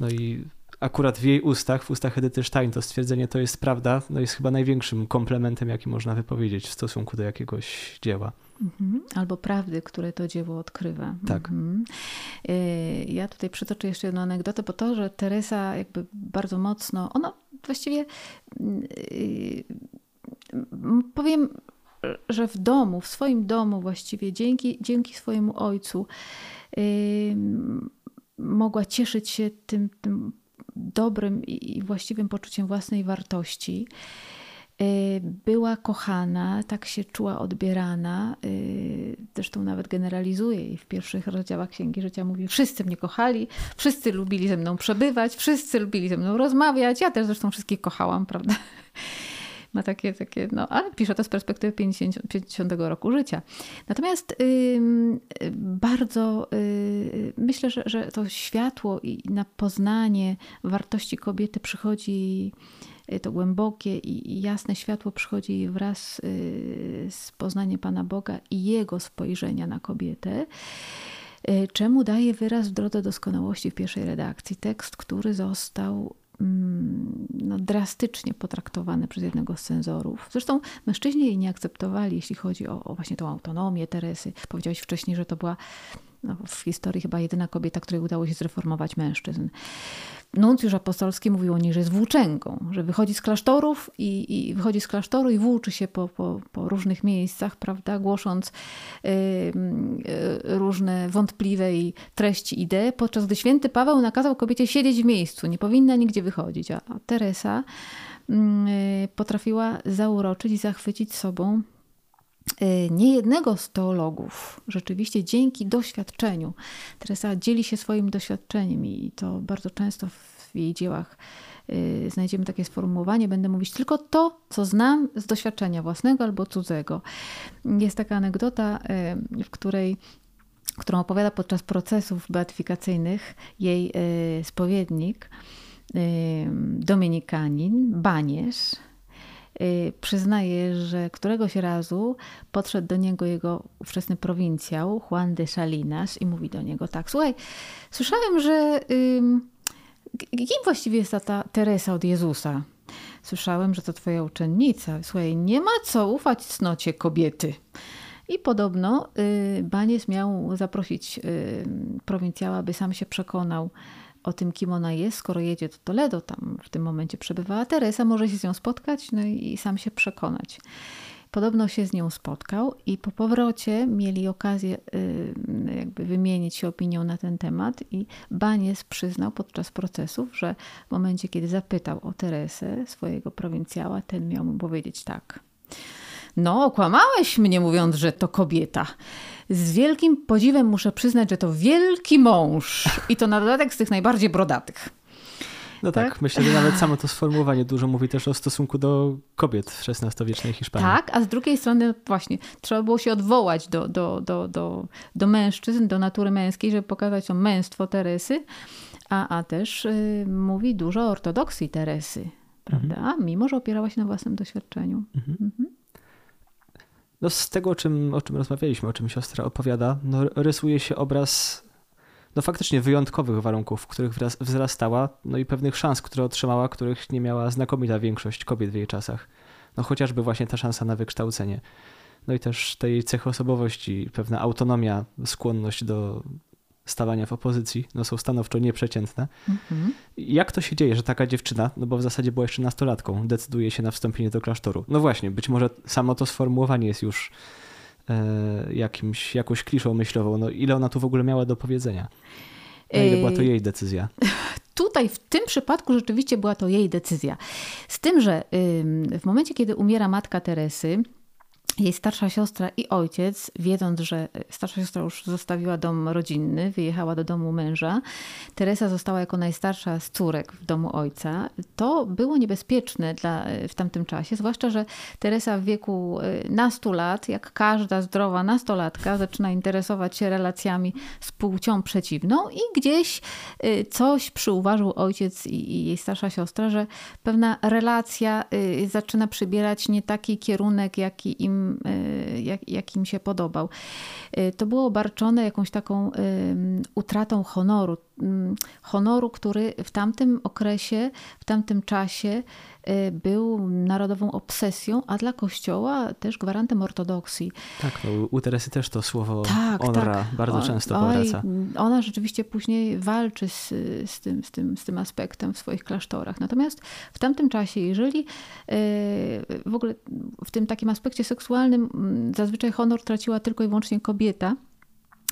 No i akurat w jej ustach, w ustach Edyty Stein, to stwierdzenie to jest prawda, no jest chyba największym komplementem, jaki można wypowiedzieć w stosunku do jakiegoś dzieła. Mhm. Albo prawdy, które to dzieło odkrywa. Tak. Mhm. Y, ja tutaj przytoczę jeszcze jedną anegdotę, bo to, że Teresa jakby bardzo mocno, ona właściwie y, powiem, że w domu, w swoim domu właściwie, dzięki, dzięki swojemu ojcu, mogła cieszyć się tym, tym dobrym i właściwym poczuciem własnej wartości. Y, była kochana, tak się czuła odbierana. Y, zresztą nawet generalizuje i w pierwszych rozdziałach Księgi Życia mówi: Wszyscy mnie kochali, wszyscy lubili ze mną przebywać, wszyscy lubili ze mną rozmawiać. Ja też zresztą wszystkich kochałam, prawda? Ma takie, takie, no, ale pisze to z perspektywy 50, 50 roku życia. Natomiast bardzo yy, myślę, że, że to światło i na poznanie wartości kobiety przychodzi to głębokie i jasne światło przychodzi wraz z poznaniem Pana Boga i Jego spojrzenia na kobietę czemu daje wyraz w drodze doskonałości w pierwszej redakcji. Tekst, który został no, drastycznie potraktowane przez jednego z cenzorów. Zresztą mężczyźni jej nie akceptowali, jeśli chodzi o, o właśnie tą autonomię Teresy. Powiedziałeś wcześniej, że to była no, w historii chyba jedyna kobieta, której udało się zreformować mężczyzn. Nuncjusz apostolski mówił o niej, że jest włóczęgą, że wychodzi z klasztorów i, i wychodzi z klasztoru i włóczy się po, po, po różnych miejscach, prawda, głosząc y, różne wątpliwe i treści idee, podczas gdy święty Paweł nakazał kobiecie siedzieć w miejscu, nie powinna nigdzie wychodzić, a, a Teresa y, potrafiła zauroczyć i zachwycić sobą niejednego z teologów, rzeczywiście dzięki doświadczeniu. Teresa dzieli się swoim doświadczeniem i to bardzo często w jej dziełach y, znajdziemy takie sformułowanie: Będę mówić tylko to, co znam z doświadczenia własnego albo cudzego. Jest taka anegdota, y, w której którą opowiada podczas procesów beatyfikacyjnych jej spowiednik, dominikanin, Baniesz, Y, przyznaje, że któregoś razu podszedł do niego jego ówczesny prowincjał, Juan de Salinas, i mówi do niego tak: Słuchaj, słyszałem, że. kim właściwie jest ta, ta Teresa od Jezusa? Słyszałem, że to twoja uczennica. Słuchaj, nie ma co ufać cnocie kobiety. I podobno y, Banies miał zaprosić y, prowincjała, by sam się przekonał, o tym, kim ona jest, skoro jedzie do Toledo, tam w tym momencie przebywała Teresa, może się z nią spotkać no i sam się przekonać. Podobno się z nią spotkał i po powrocie mieli okazję y, jakby wymienić się opinią na ten temat i Banies przyznał podczas procesów, że w momencie, kiedy zapytał o Teresę, swojego prowincjała, ten miał mu powiedzieć tak. No, okłamałeś mnie mówiąc, że to kobieta. Z wielkim podziwem muszę przyznać, że to wielki mąż. I to na dodatek z tych najbardziej brodatych. No tak? tak, myślę, że nawet samo to sformułowanie dużo mówi też o stosunku do kobiet w XVI-wiecznej Hiszpanii. Tak, a z drugiej strony właśnie trzeba było się odwołać do, do, do, do, do mężczyzn, do natury męskiej, żeby pokazać to męstwo Teresy, a, a też y, mówi dużo o ortodoksji Teresy, prawda? Mhm. Mimo, że opierała się na własnym doświadczeniu. Mhm. Mhm. No z tego, czym, o czym rozmawialiśmy, o czym siostra opowiada, no rysuje się obraz no faktycznie wyjątkowych warunków, w których wzrastała, no i pewnych szans, które otrzymała, których nie miała znakomita większość kobiet w jej czasach. No chociażby właśnie ta szansa na wykształcenie. No i też tej cechy osobowości, pewna autonomia, skłonność do stawania w opozycji no są stanowczo nieprzeciętne. Mhm. Jak to się dzieje, że taka dziewczyna, no bo w zasadzie była jeszcze nastolatką, decyduje się na wstąpienie do klasztoru? No właśnie, być może samo to sformułowanie jest już e, jakimś, jakąś kliszą myślową. No ile ona tu w ogóle miała do powiedzenia? Na ile była to jej decyzja? Tutaj w tym przypadku rzeczywiście była to jej decyzja. Z tym, że w momencie, kiedy umiera matka Teresy, jej starsza siostra i ojciec, wiedząc, że starsza siostra już zostawiła dom rodzinny, wyjechała do domu męża, Teresa została jako najstarsza z córek w domu ojca, to było niebezpieczne dla, w tamtym czasie, zwłaszcza, że Teresa w wieku y, nastu lat, jak każda zdrowa nastolatka, zaczyna interesować się relacjami z płcią przeciwną i gdzieś coś przyuważył ojciec i jej starsza siostra, że pewna relacja zaczyna przybierać nie taki kierunek, jaki im Y, jak, jak im się podobał. Y, to było obarczone jakąś taką utratą honoru. Mm, honoru, który w tamtym okresie, w tamtym czasie y, był narodową obsesją, a dla Kościoła też gwarantem ortodoksji. Tak, no, u Teresy też to słowo tak, honora tak. bardzo często powraca. Ona rzeczywiście później walczy z, z, tym, z, tym, z tym aspektem w swoich klasztorach. Natomiast w tamtym czasie, jeżeli y, w ogóle w tym takim aspekcie seksualnym mm, zazwyczaj honor traciła tylko i wyłącznie kobieta,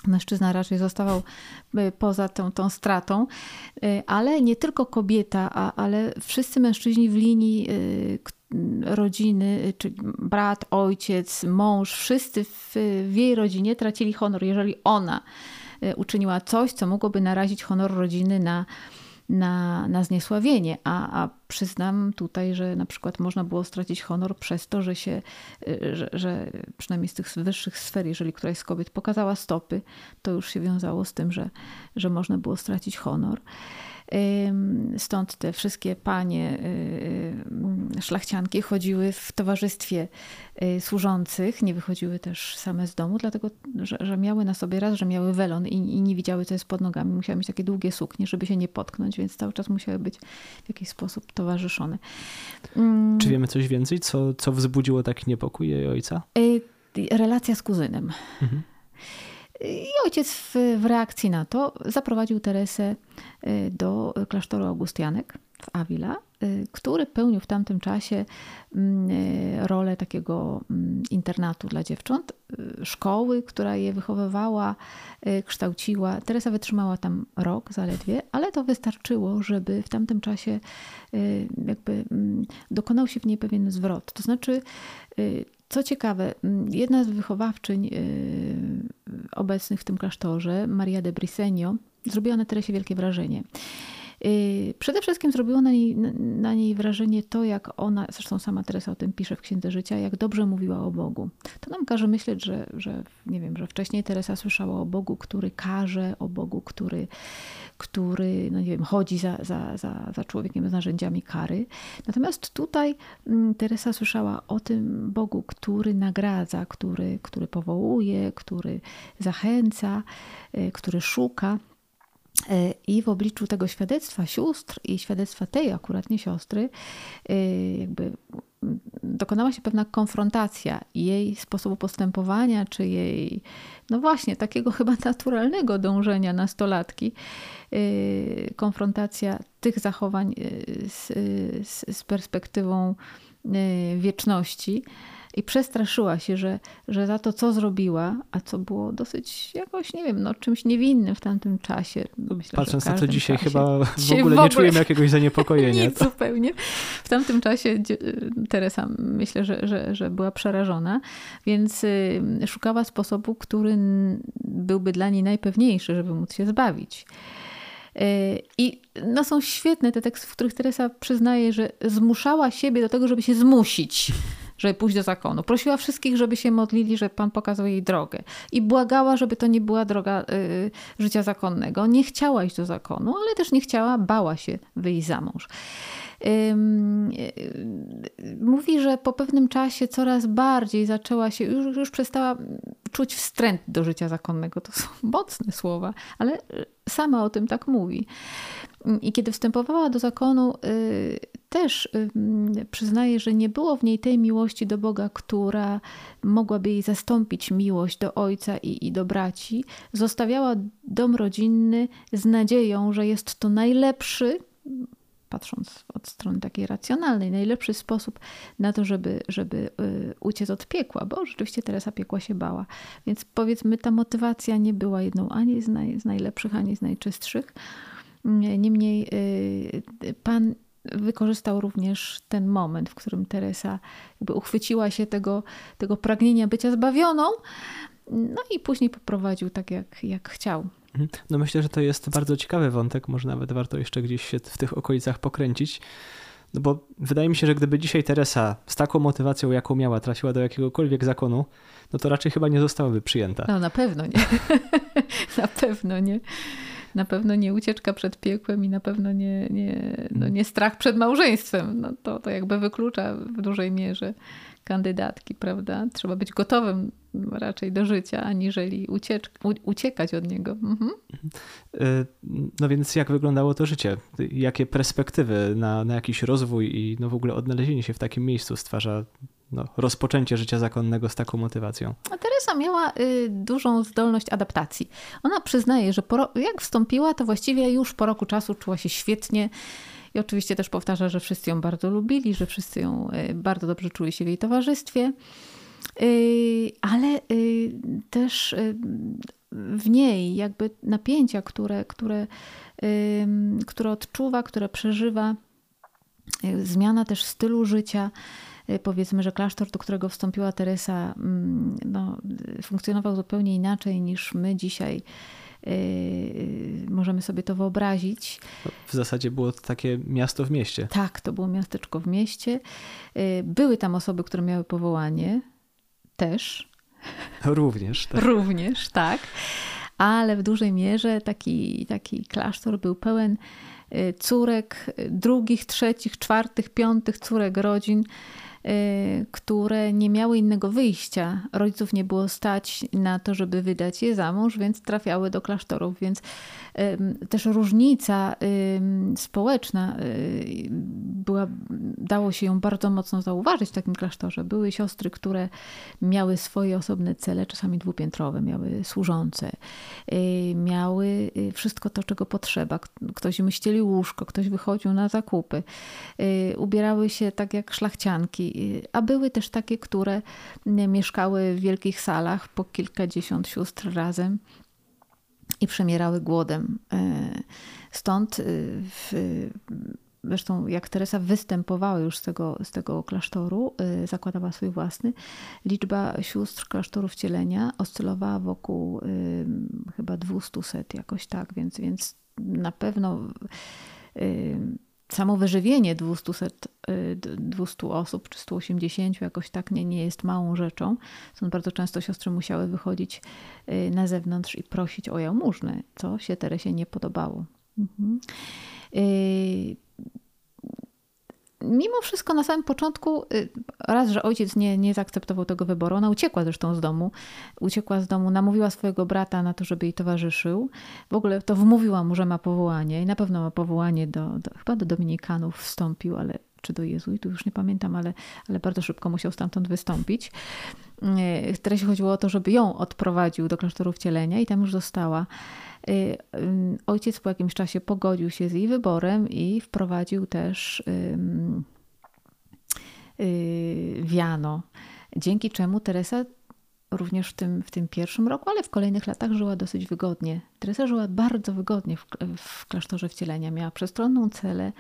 Mężczyzna raczej zostawał y, poza tą, tą stratą, y, ale nie tylko kobieta, a, ale wszyscy mężczyźni w linii y, rodziny, czyli brat, ojciec, mąż, wszyscy w, w jej rodzinie tracili honor, jeżeli ona uczyniła coś, co mogłoby narazić honor rodziny na, na, na zniesławienie. A, a przyznam tutaj, że na przykład można było stracić honor przez to, że się, y, że, że przynajmniej z tych wyższych sfer, jeżeli któraś z kobiet pokazała stopy, to już się wiązało z tym, że, że można było stracić honor. Stąd te wszystkie panie szlachcianki chodziły w towarzystwie służących, nie wychodziły też same z domu, dlatego że, że miały na sobie raz, że miały welon i, i, nie widziały, co jest pod nogami. Musiały mieć takie długie suknie, żeby się nie potknąć, więc cały czas musiały być w jakiś sposób towarzyszone. Czy wiemy coś więcej, co, co wzbudziło taki niepokój jej ojca? Relacja z kuzynem. Mhm. I ojciec w, w, reakcji na to zaprowadził Teresę y, do klasztoru Augustianek w Avila, y, który pełnił w tamtym czasie mm, y, rolę takiego mm, internatu dla dziewcząt, szkoły, która je wychowywała, kształciła. Teresa wytrzymała tam rok zaledwie, ale to wystarczyło, żeby w tamtym czasie jakby mm, dokonał się w niej pewien zwrot. To znaczy co ciekawe, jedna z wychowawczyń y, obecnych w tym klasztorze, Maria de Brisenio, zrobiła na Teresie wielkie wrażenie. Y, przede wszystkim zrobiło na niej, na niej wrażenie to, jak ona, zresztą sama Teresa o tym pisze w Księdze Życia, jak dobrze mówiła o Bogu. To nam każe myśleć, że, że nie wiem, że wcześniej Teresa słyszała o Bogu, który każe, o Bogu, który, który no nie wiem, chodzi za, za, za, za człowiekiem z narzędziami kary. Natomiast tutaj mm, Teresa słyszała o tym Bogu, który nagradza, który, który powołuje, który zachęca, y, który szuka. E, I w obliczu tego świadectwa sióstr i świadectwa tej akurat nie siostry, e, jakby dokonała się pewna konfrontacja jej sposobu postępowania, czy jej, no właśnie, takiego chyba naturalnego dążenia nastolatki, e, konfrontacja tych zachowań z, z, z perspektywą wieczności i przestraszyła się, że, że za to, co zrobiła, a co było dosyć jakoś, nie wiem, no, czymś niewinnym w tamtym czasie. Myślę, Patrząc na to dzisiaj, czasie, chyba w ogóle, w ogóle nie czujemy jakiegoś zaniepokojenia. Nic zupełnie. W tamtym czasie Teresa myślę, że, że, że była przerażona, więc y, szukała sposobu, który byłby dla niej najpewniejszy, żeby móc się zbawić. Y, I no, są świetne te teksty, w których Teresa przyznaje, że zmuszała siebie do tego, żeby się zmusić żeby pójść do zakonu. Prosiła wszystkich, żeby się modlili, żeby Pan pokazał jej drogę. I błagała, żeby to nie była droga y, życia zakonnego. Nie chciała iść do zakonu, ale też nie chciała, bała się wyjść za mąż. Y, mówi, że po pewnym czasie coraz bardziej zaczęła się, już, już przestała czuć wstręt do życia zakonnego. To są mocne słowa, ale sama o tym tak mówi. I kiedy wstępowała do zakonu, y, też przyznaje, że nie było w niej tej miłości do Boga, która mogłaby jej zastąpić miłość do ojca i, i do braci. Zostawiała dom rodzinny z nadzieją, że jest to najlepszy, patrząc od strony takiej racjonalnej, najlepszy sposób na to, żeby, żeby y, uciec od piekła, bo rzeczywiście Teresa piekła się bała. Więc powiedzmy, ta motywacja nie była jedną ani z, naj, z najlepszych, ani z najczystszych. Niemniej y, Pan wykorzystał również ten moment, w którym Teresa jakby uchwyciła się tego, tego pragnienia bycia zbawioną, no i później poprowadził tak, jak, jak chciał. Mhm. No myślę, że to jest bardzo ciekawy wątek, może nawet warto jeszcze gdzieś się w tych okolicach pokręcić. No bo wydaje mi się, że gdyby dzisiaj Teresa z taką motywacją, jaką miała, trafiła do jakiegokolwiek zakonu, no to raczej chyba nie zostałaby przyjęta. No na pewno nie. na pewno nie na pewno nie ucieczka przed piekłem i na pewno nie, nie, no nie strach przed małżeństwem. No to, to jakby wyklucza w dużej mierze kandydatki, prawda? Trzeba być gotowym raczej do życia, aniżeli uciecz, uciekać od niego. Mhm. Y, no więc jak wyglądało to życie? Jakie perspektywy na, na jakiś rozwój i no w ogóle odnalezienie się w takim miejscu stwarza no, rozpoczęcie życia zakonnego z taką motywacją. A Teresa miała y, dużą zdolność adaptacji. Ona przyznaje, że po, jak wstąpiła, to właściwie już po roku czasu czuła się świetnie. I oczywiście też powtarza, że wszyscy ją bardzo lubili, że wszyscy ją y, bardzo dobrze czuli się w jej towarzystwie. Y, ale y, też w niej jakby napięcia, które, które, które odczuwa, które przeżywa, zmiana też stylu życia, powiedzmy, że klasztor, do którego wstąpiła Teresa, mm, no, funkcjonował zupełnie inaczej niż my dzisiaj możemy sobie to wyobrazić. W zasadzie było to takie miasto w mieście. Tak, to było miasteczko w mieście. Y, były tam osoby, które miały powołanie też. Również. Tak. Również, tak. Ale w dużej mierze taki, taki klasztor był pełen córek, drugich, trzecich, czwartych, piątych córek rodzin Y, które nie miały innego wyjścia. Rodziców nie było stać na to, żeby wydać je za mąż, więc trafiały do klasztorów. Więc też różnica społeczna y, była, dało się ją bardzo mocno zauważyć w takim klasztorze. Były siostry, które miały swoje osobne cele, czasami dwupiętrowe, miały służące, y, miały wszystko to, czego potrzeba. Ktoś myśleli łóżko, ktoś wychodził na zakupy, ubierały się tak jak szlachcianki, a były też takie, które mieszkały w wielkich salach po kilkadziesiąt sióstr razem i przemierały głodem. E, stąd e, w, Zresztą jak Teresa występowała już z tego, z tego klasztoru, e, zakładała swój własny, liczba sióstr klasztoru wcielenia oscylowała wokół chyba 200 set, jakoś tak, więc, więc na pewno samo wyżywienie 200, 200 y, osób czy 180 jakoś tak nie, nie jest małą rzeczą. Stąd bardzo często siostry musiały wychodzić y, na zewnątrz i prosić o jałmużnę, co się Teresie nie podobało. Mhm. Mimo wszystko na samym początku, y, raz, że ojciec nie, nie zaakceptował tego wyboru, ona uciekła zresztą z domu, uciekła z domu, namówiła swojego brata na to, żeby jej towarzyszył. W ogóle to wmówiła mu, że ma powołanie i na pewno ma powołanie do, do chyba do dominikanów wstąpił, ale czy do jezuitów, już nie pamiętam, ale, ale bardzo szybko musiał stamtąd wystąpić. Y, chodziło o to, żeby ją odprowadził do klasztoru wcielenia i tam już została. Y, ojciec po jakimś czasie pogodził się z jej wyborem i wprowadził też y, wiano, dzięki czemu Teresa również w tym, w tym pierwszym roku, ale w kolejnych latach żyła dosyć wygodnie. Teresa żyła bardzo wygodnie w, w klasztorze wcielenia. Miała przestronną celę,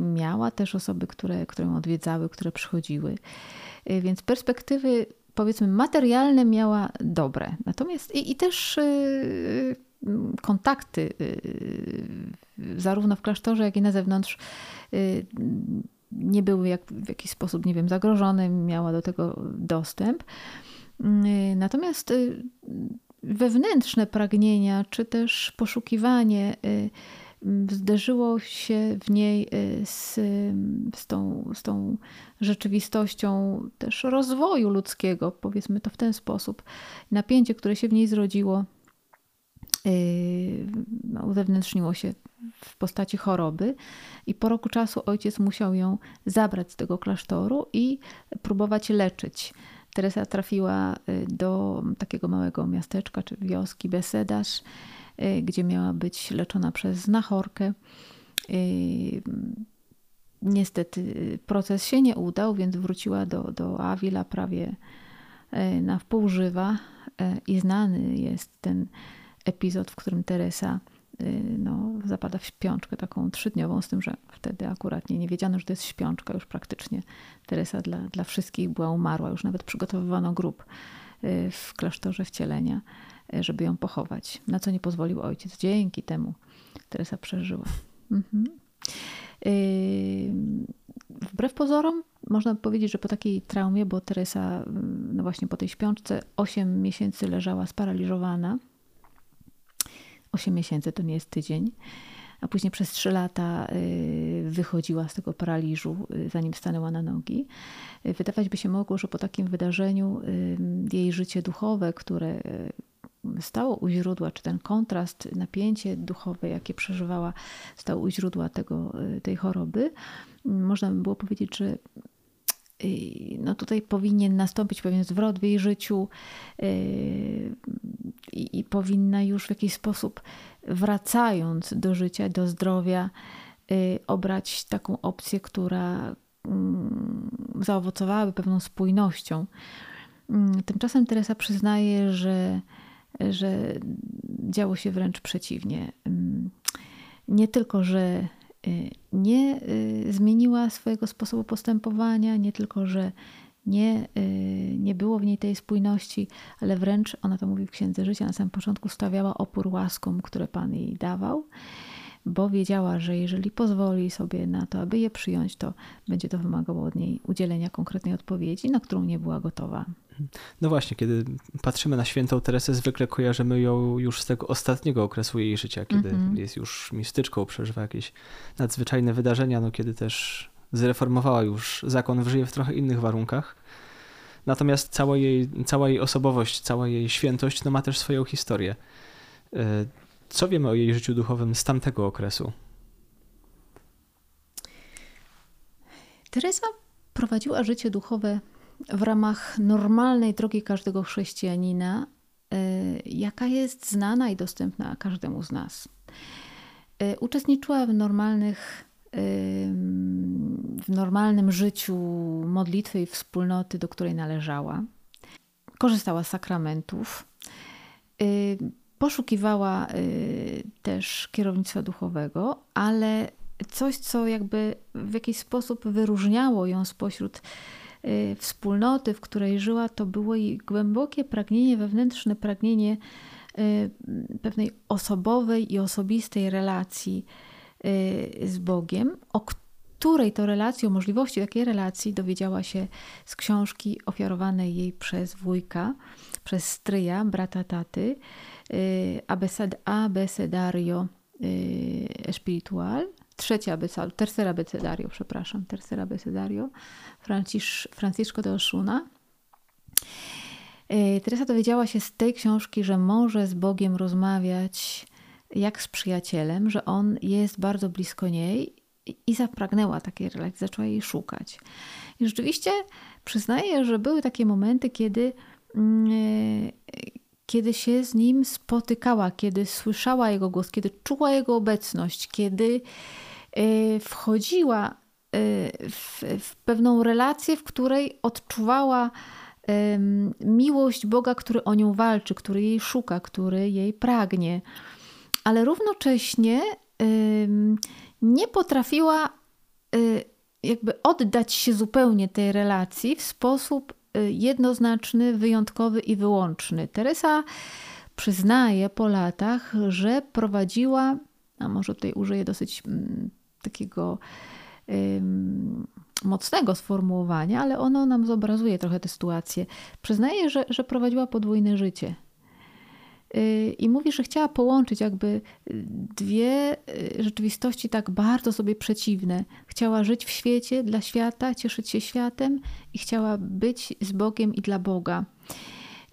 miała też osoby, które, które ją odwiedzały, które przychodziły. Yy, więc perspektywy powiedzmy materialne miała dobre. Natomiast i, i też yy, kontakty yy, zarówno w klasztorze, jak i na zewnątrz nie były jak, w jakiś sposób, nie wiem, zagrożone, miała do tego dostęp. Natomiast wewnętrzne pragnienia, czy też poszukiwanie zderzyło się w niej y, z, z, tą, z tą rzeczywistością też rozwoju ludzkiego, powiedzmy to w ten sposób. Napięcie, które się w niej zrodziło, y, no, uzewnętrzniło się w postaci choroby i po roku czasu ojciec musiał ją zabrać z tego klasztoru i próbować leczyć. Teresa trafiła y, do takiego małego miasteczka czy wioski Besedasz, Y, gdzie miała być leczona przez znachorkę. Y, niestety proces się nie udał, więc wróciła do, do Avila prawie y, na wpół żywa i znany jest ten epizod, w którym Teresa no, zapada w śpiączkę taką trzydniową, z tym, że wtedy akurat nie, nie wiedziano, że to jest śpiączka, już praktycznie Teresa dla, dla wszystkich była umarła, już nawet przygotowywano grób w klasztorze wcielenia. E, żeby ją pochować, na co nie pozwolił ojciec. Dzięki temu Teresa przeżyła. Mhm. E, wbrew pozorom, można powiedzieć, że po takiej traumie, bo Teresa, mm, no właśnie po tej śpiączce, 8 miesięcy leżała sparaliżowana. 8 miesięcy to nie jest tydzień. A później przez 3 lata y, wychodziła z tego paraliżu, zanim stanęła na nogi. Wydawać by się mogło, że po takim wydarzeniu jej życie duchowe, które stało u źródła, czy ten kontrast, napięcie duchowe, jakie przeżywała, stało u źródła tego, y, tej choroby, można by było powiedzieć, że y, no tutaj powinien nastąpić pewien zwrot w jej życiu y, i, i powinna już w jakiś sposób, wracając do życia, do zdrowia, obrać taką opcję, która mm, zaowocowałaby pewną spójnością. Mm, tymczasem Teresa przyznaje, że że działo się wręcz przeciwnie. Mm, nie tylko, że y, nie y, zmieniła swojego sposobu postępowania, nie tylko, że nie, y, nie było w niej tej spójności, ale wręcz, ona to mówi w Księdze Życia, na samym początku stawiała opór łaskom, które Pan jej dawał. Bo wiedziała, że jeżeli pozwoli sobie na to, aby je przyjąć, to będzie to wymagało od niej udzielenia konkretnej odpowiedzi, na którą nie była gotowa. No właśnie, kiedy patrzymy na świętą Teresę, zwykle kojarzymy ją już z tego ostatniego okresu jej życia, kiedy mm -hmm. jest już mistyczką, przeżywa jakieś nadzwyczajne wydarzenia, no kiedy też zreformowała już zakon, żyje w trochę innych warunkach. Natomiast cała jej, cała jej osobowość, cała jej świętość no ma też swoją historię. E, co wiemy o jej życiu duchowym z tamtego okresu? Teresa prowadziła życie duchowe w ramach normalnej drogi każdego chrześcijanina, e, jaka jest znana i dostępna każdemu z nas. E, uczestniczyła w normalnych w normalnym życiu modlitwy i wspólnoty, do której należała. Korzystała z sakramentów. Poszukiwała też kierownictwa duchowego, ale coś, co jakby w jakiś sposób wyróżniało ją spośród wspólnoty, w której żyła, to było jej głębokie pragnienie, wewnętrzne pragnienie pewnej osobowej i osobistej relacji Y, z Bogiem, o której to relacji, o możliwości takiej relacji dowiedziała się z książki ofiarowanej jej przez wujka, przez stryja, brata taty, y, Abecedario y, Espiritual, trzecie abecedario, tercera abecedario, przepraszam, tercera abecedario Francisz, Francisco de Osuna. Teresa dowiedziała się z tej książki, że może z Bogiem rozmawiać jak z przyjacielem, że on jest bardzo blisko niej i zapragnęła takiej relacji, zaczęła jej szukać. I rzeczywiście przyznaję, że były takie momenty, kiedy, mm, kiedy się z nim spotykała, kiedy słyszała jego głos, kiedy czuła jego obecność, kiedy e, wchodziła e, w, w pewną relację, w której odczuwała miłość Boga, który o nią walczy, który jej szuka, który jej pragnie. Ale równocześnie nie potrafiła y, jakby oddać się zupełnie tej relacji w sposób y, jednoznaczny, wyjątkowy i wyłączny. Teresa przyznaje po latach, że prowadziła, a może tutaj użyję dosyć mm, takiego mocnego sformułowania, ale ono nam zobrazuje trochę tę sytuację. Przyznaje, że, że prowadziła podwójne życie Y, I mówi, że chciała połączyć jakby dwie y, rzeczywistości tak bardzo sobie przeciwne. Chciała żyć w świecie, dla świata, cieszyć się światem i chciała być z Bogiem i dla Boga.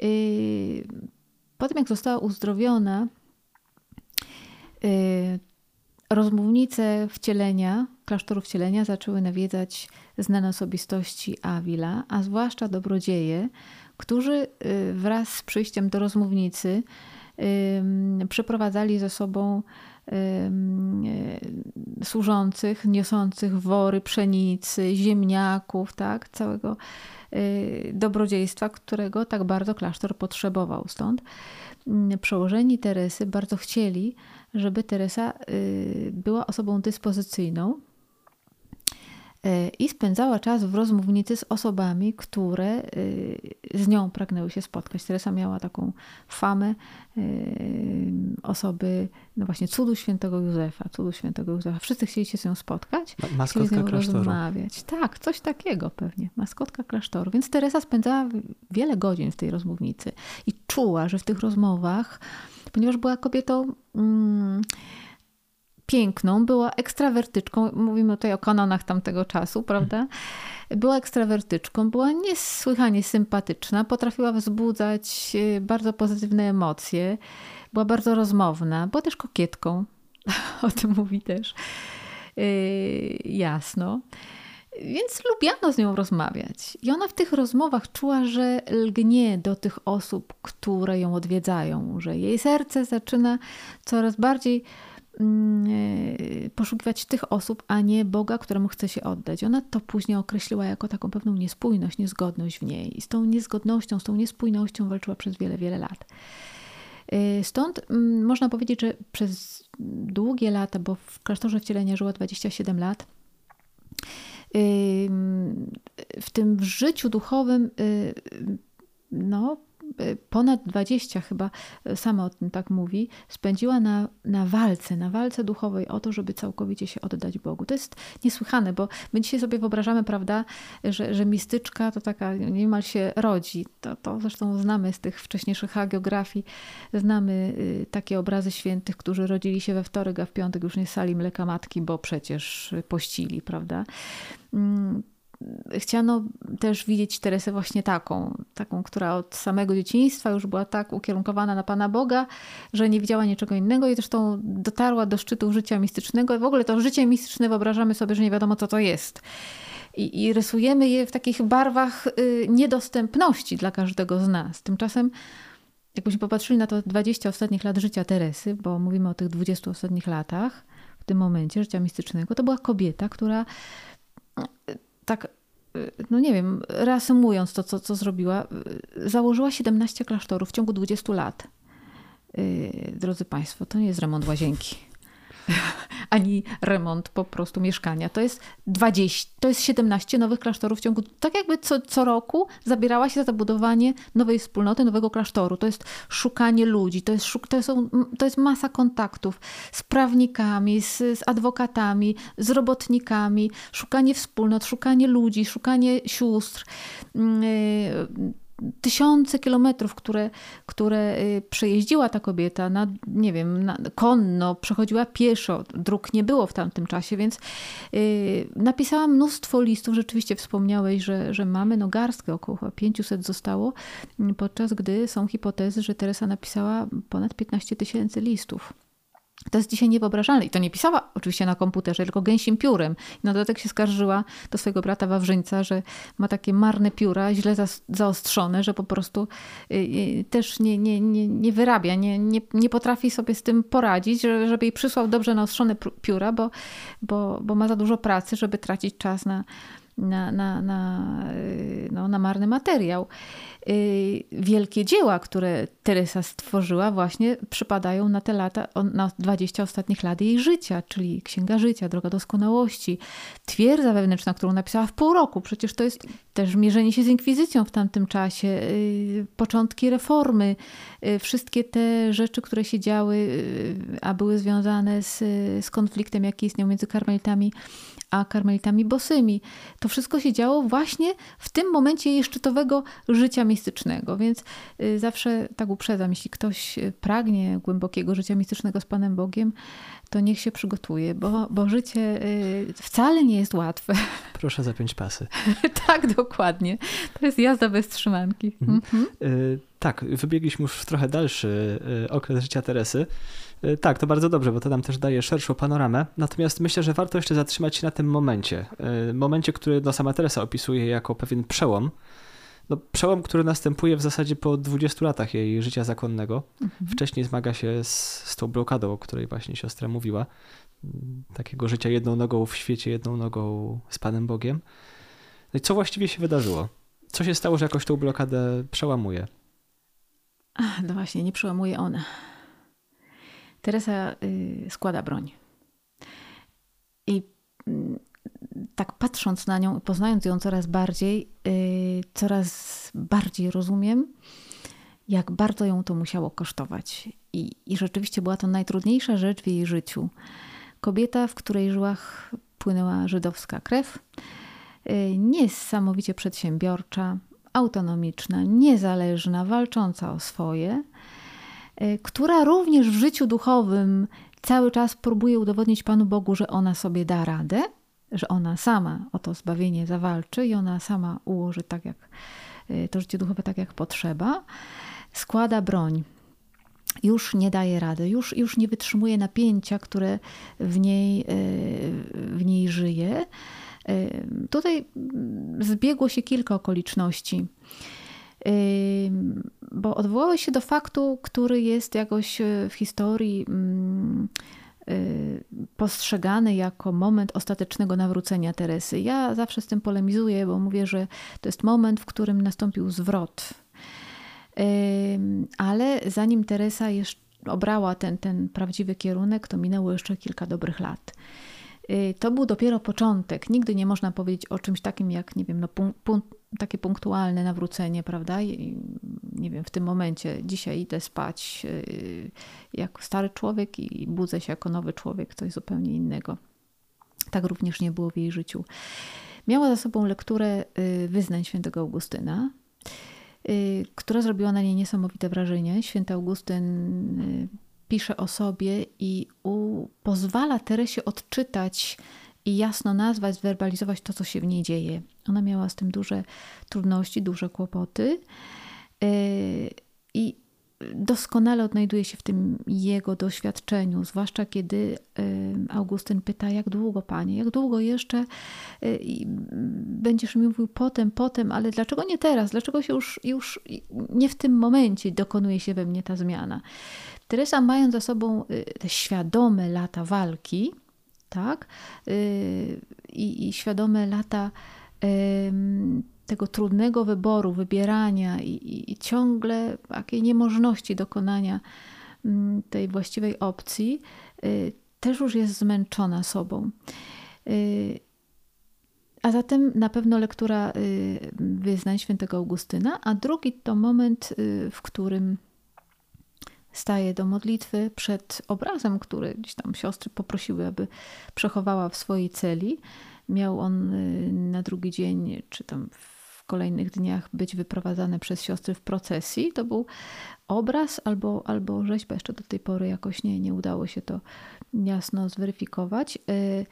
Y, potem, jak została uzdrowiona, rozmównice wcielenia, klasztoru wcielenia zaczęły nawiedzać znane osobistości Avila, a zwłaszcza dobrodzieje, którzy y, wraz z przyjściem do rozmównicy przeprowadzali ze sobą y, służących, niosących wory pszenicy, ziemniaków, tak, całego y, dobrodziejstwa, którego tak bardzo klasztor potrzebował. Stąd przełożeni Teresy bardzo chcieli, żeby Teresa była osobą dyspozycyjną, i spędzała czas w rozmównicy z osobami, które e, z nią pragnęły się spotkać. Teresa miała taką famę e, osoby, no właśnie cudu świętego Józefa, cudu świętego Józefa. Wszyscy chcieli się z nią spotkać, Maskotka chcieli z nią klasztoru. rozmawiać. Tak, coś takiego pewnie, maskotka klasztoru. Więc Teresa spędzała wiele godzin w tej rozmównicy i czuła, że w tych rozmowach, ponieważ była kobietą... Mm, piękną, była ekstrawertyczką, mówimy tutaj o kanonach tamtego czasu, prawda? Była ekstrawertyczką, była niesłychanie sympatyczna, potrafiła wzbudzać e, bardzo pozytywne emocje, była bardzo rozmowna, była też kokietką, o tym mówi też yy, jasno. Więc lubiano z nią rozmawiać. I ona w tych rozmowach czuła, że lgnie do tych osób, które ją odwiedzają, że jej serce zaczyna coraz bardziej poszukiwać tych osób, a nie Boga, któremu chce się oddać. Ona to później określiła jako taką pewną niespójność, niezgodność w niej. I z tą niezgodnością, z tą niespójnością walczyła przez wiele, wiele lat. E, stąd mm, można powiedzieć, że przez długie lata, bo w klasztorze wcielenia żyła 27 lat, w tym życiu duchowym no, y, ponad 20 chyba, y, sama o tym tak mówi, spędziła na, na walce, na walce duchowej o to, żeby całkowicie się oddać Bogu. To jest niesłychane, bo my dzisiaj sobie wyobrażamy, prawda, że, że mistyczka to taka niemal się rodzi. To, to zresztą znamy z tych wcześniejszych hagiografii, znamy takie obrazy świętych, którzy rodzili się we wtorek, a w piątek już nie sali mleka matki, bo przecież pościli, prawda? Chciano też widzieć Teresę właśnie taką, taką, która od samego dzieciństwa już była tak ukierunkowana na Pana Boga, że nie widziała niczego innego i zresztą dotarła do szczytu życia mistycznego. W ogóle to życie mistyczne wyobrażamy sobie, że nie wiadomo co to jest. I, i rysujemy je w takich barwach y, niedostępności dla każdego z nas. Tymczasem jakbyśmy popatrzyli na to 20 ostatnich lat życia Teresy, bo mówimy o tych 20 ostatnich latach, w tym momencie życia mistycznego, to była kobieta, która tak, y, no nie wiem, reasumując to, co, co zrobiła, y, założyła 17 klasztorów w ciągu 20 lat. Y, drodzy Państwo, to nie jest remont łazienki. ani remont po prostu mieszkania. To jest 20, to jest 17 nowych klasztorów w ciągu, tak jakby co, co roku zabierała się za budowanie nowej wspólnoty, nowego klasztoru. To jest szukanie ludzi, to jest, to są, to jest masa kontaktów z prawnikami, z, z adwokatami, z robotnikami, szukanie wspólnot, szukanie ludzi, szukanie sióstr. Yy, tysiące kilometrów, które, które y, przejeździła ta kobieta, na, nie wiem, na, konno, przechodziła pieszo, dróg nie było w tamtym czasie, więc yy, napisała mnóstwo listów. Rzeczywiście wspomniałeś, że, że mamy no garstkę, około 500 zostało, podczas gdy są hipotezy, że Teresa napisała ponad 15 tysięcy listów. To jest dzisiaj niewyobrażalne. I to nie pisała oczywiście na komputerze, tylko gęsim piórem. Na dodatek się skarżyła do swojego brata Wawrzyńca, że ma takie marne pióra, źle zaostrzone, że po prostu y, y, też nie, nie, nie, nie wyrabia, nie, nie, nie potrafi sobie z tym poradzić, żeby jej przysłał dobrze naostrzone pióra, bo, bo, bo ma za dużo pracy, żeby tracić czas na, na, na, na, y, no, na marny materiał. Y, wielkie dzieła, które Teresa stworzyła, właśnie przypadają na te lata, na 20 ostatnich lat jej życia, czyli Księga Życia, Droga Doskonałości, Twierdza Wewnętrzna, którą napisała w pół roku. Przecież to jest też mierzenie się z inkwizycją w tamtym czasie, y, początki reformy, wszystkie te rzeczy, które się działy, a były związane z, z konfliktem, jaki istniał między karmelitami a karmelitami bosymi. To wszystko się działo właśnie w tym momencie jej szczytowego życia mistycznego, więc y, zawsze tak uprzedzam, jeśli ktoś y, pragnie głębokiego życia mistycznego z Panem Bogiem, to niech się przygotuje, bo, bo życie y, wcale nie jest łatwe. Proszę zapiąć pasy. tak, dokładnie. To jest jazda bez trzymanki. Mhm. Mhm. tak, wybiegliśmy już w trochę dalszy okres życia Teresy. E, tak, to bardzo dobrze, bo to nam też daje szerszą panoramę. Natomiast myślę, że warto jeszcze zatrzymać się na tym momencie. E, momencie, który no, sama Teresa opisuje jako pewien przełom. No, przełom, który następuje w zasadzie po 20 latach jej życia zakonnego. Mhm. Wcześniej zmaga się z, z tą blokadą, o której właśnie siostra mówiła. Takiego życia jedną nogą w świecie, jedną nogą z Panem Bogiem. No i co właściwie się wydarzyło? Co się stało, że jakoś tą blokadę przełamuje? Ach, no właśnie, nie przełamuje ona. Teresa y, składa broń. I mm, tak patrząc na nią, poznając ją coraz bardziej, y, coraz bardziej rozumiem, jak bardzo ją to musiało kosztować. I, I rzeczywiście była to najtrudniejsza rzecz w jej życiu. Kobieta, w której żyłach płynęła żydowska krew, y, niesamowicie przedsiębiorcza, autonomiczna, niezależna, walcząca o swoje, która również w życiu duchowym cały czas próbuje udowodnić Panu Bogu, że ona sobie da radę, że ona sama o to zbawienie zawalczy i ona sama ułoży tak jak y, to życie duchowe tak jak potrzeba, składa broń. Już nie daje rady, już, już nie wytrzymuje napięcia, które w niej, y, w niej żyje. Tutaj zbiegło się kilka okoliczności bo odwołałeś się do faktu, który jest jakoś e, w historii mm, e, postrzegany jako moment ostatecznego nawrócenia Teresy. Ja zawsze z tym polemizuję, bo mówię, że to jest moment, w którym nastąpił zwrot. Ale zanim Teresa jeszcze obrała ten, ten prawdziwy kierunek, to minęło jeszcze kilka dobrych lat. Y, to był dopiero początek. Nigdy nie można powiedzieć o czymś takim jak, nie wiem, no, takie punktualne nawrócenie, prawda? I, nie wiem, w tym momencie, dzisiaj idę spać y, jako stary człowiek i budzę się jako nowy człowiek, coś zupełnie innego. Tak również nie było w jej życiu. Miała za sobą lekturę y, wyznań świętego Augustyna, y, która zrobiła na niej niesamowite wrażenie. Święty Augustyn pisze o sobie i u, pozwala Teresie odczytać i jasno nazwać, zwerbalizować to, co się w niej dzieje. Ona miała z tym duże trudności, duże kłopoty yy, i doskonale odnajduje się w tym jego doświadczeniu, zwłaszcza kiedy yy, Augustyn pyta, jak długo, panie, jak długo jeszcze yy, będziesz mi mówił potem, potem, ale dlaczego nie teraz? Dlaczego się już, już nie w tym momencie dokonuje się we mnie ta zmiana? Teresa, mając za sobą te świadome lata walki, tak? Y, I, i świadome lata tego trudnego wyboru, wybierania i, i ciągle takiej niemożności dokonania mm, tej właściwej opcji, y, też już jest zmęczona sobą. Y, a zatem na pewno lektura wyznań świętego Augustyna, a drugi to moment, w którym staje do modlitwy przed obrazem, który gdzieś tam siostry poprosiły, aby przechowała w swojej celi. Miał on y, na drugi dzień, czy tam w kolejnych dniach być wyprowadzany przez siostry w procesji. To był obraz albo, albo rzeźba. Jeszcze do tej pory jakoś nie, nie udało się to jasno zweryfikować. Y,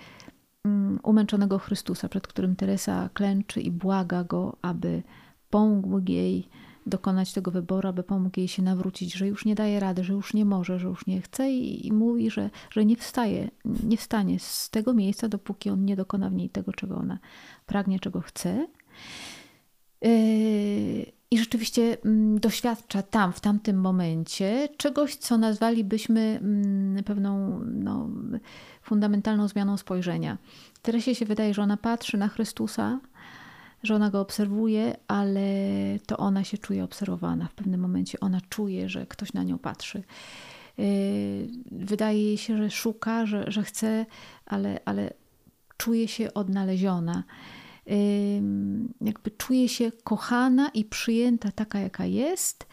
mm, umęczonego Chrystusa, przed którym Teresa klęczy i błaga go, aby pomógł jej dokonać tego wyboru, aby pomógł jej się nawrócić, że już nie daje rady, że już nie może, że już nie chce i, i mówi, że, że nie wstaje, nie wstanie z tego miejsca, dopóki on nie dokona w niej tego, czego ona pragnie, czego chce. Yy, I rzeczywiście mm, doświadcza tam, w tamtym momencie, czegoś, co nazwalibyśmy mm, pewną no, fundamentalną zmianą spojrzenia. Teresie się wydaje, że ona patrzy na Chrystusa, że ona go obserwuje, ale to ona się czuje obserwowana. W pewnym momencie ona czuje, że ktoś na nią patrzy. Yy, wydaje jej się, że szuka, że, że chce, ale, ale czuje się odnaleziona. Yy, jakby czuje się kochana i przyjęta taka, jaka jest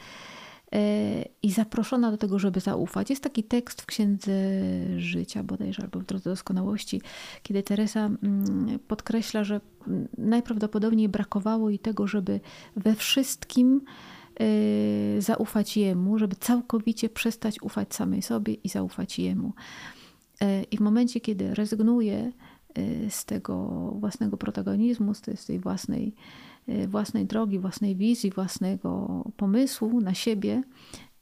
i zaproszona do tego, żeby zaufać. Jest taki tekst w Księdze Życia bodajże, albo w Drodze Doskonałości, kiedy Teresa mm, podkreśla, że najprawdopodobniej brakowało jej tego, żeby we wszystkim e, zaufać Jemu, żeby całkowicie przestać ufać samej sobie i zaufać Jemu. E, I w momencie, kiedy rezygnuje e, z tego własnego protagonizmu, z tej własnej Y, własnej drogi, własnej wizji, własnego pomysłu na siebie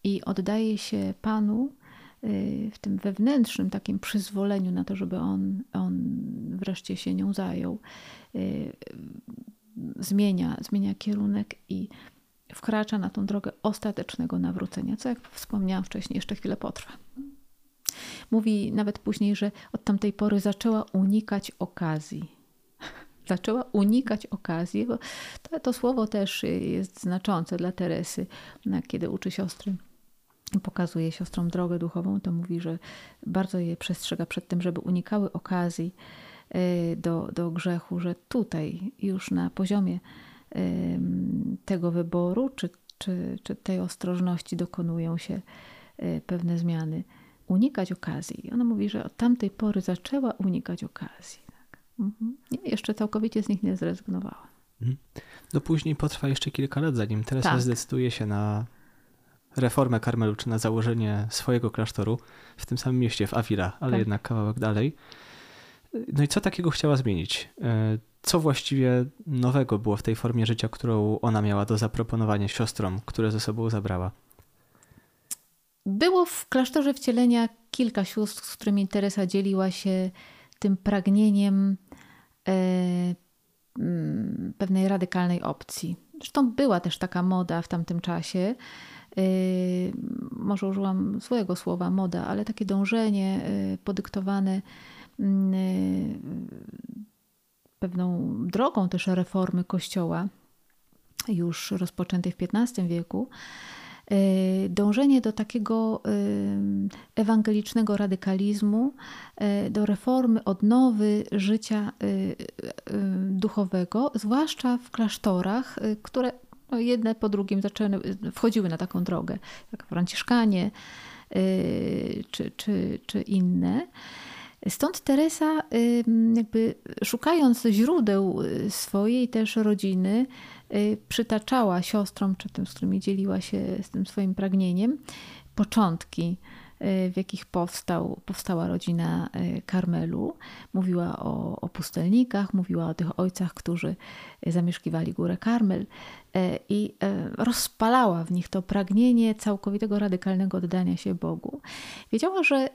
i oddaje się Panu y, w tym wewnętrznym takim przyzwoleniu na to, żeby on, on wreszcie się nią zajął, y, zmienia, zmienia kierunek i wkracza na tą drogę ostatecznego nawrócenia, co jak wspomniałam wcześniej, jeszcze chwilę potrwa. Mówi nawet później, że od tamtej pory zaczęła unikać okazji zaczęła unikać okazji, bo to, to słowo też jest znaczące dla Teresy, kiedy uczy siostry pokazuje siostrom drogę duchową, to mówi, że bardzo je przestrzega przed tym, żeby unikały okazji e, do, do grzechu, że tutaj już na poziomie tego wyboru, czy, czy, czy tej ostrożności dokonują się e, pewne zmiany. Unikać okazji. Ona mówi, że od tamtej pory zaczęła unikać okazji. Mhm. jeszcze całkowicie z nich nie zrezygnowała. Mhm. No później potrwa jeszcze kilka lat, zanim Teresa tak. zdecyduje się na reformę Karmelu, czy na założenie swojego klasztoru w tym samym mieście, w Avila, ale tak. jednak kawałek dalej. No i co takiego chciała zmienić? E, co właściwie nowego było w tej formie życia, którą ona miała do zaproponowania siostrom, które ze sobą zabrała? Było w klasztorze wcielenia kilka sióstr, z którymi Teresa dzieliła się tym pragnieniem pewnej radykalnej opcji. Zresztą była też taka moda w tamtym czasie. E, może użyłam złego słowa moda, ale takie dążenie e, podyktowane mm, pewną drogą też reformy Kościoła, już rozpoczętej w XV wieku, dążenie do takiego ewangelicznego radykalizmu, do reformy, odnowy życia duchowego, zwłaszcza w klasztorach, które no jedne po drugim zaczęły, wchodziły na taką drogę, jak Franciszkanie czy, czy, czy inne. Stąd Teresa, jakby szukając źródeł y, swojej też rodziny, y, przytaczała siostrom, czy tym, z którymi dzieliła się z tym swoim pragnieniem, początki w jakich powstał, powstała rodzina e, Karmelu. Mówiła o, o pustelnikach, mówiła o tych ojcach, którzy zamieszkiwali górę Karmel i rozpalała w nich to pragnienie całkowitego, radykalnego oddania się Bogu. Wiedziała, że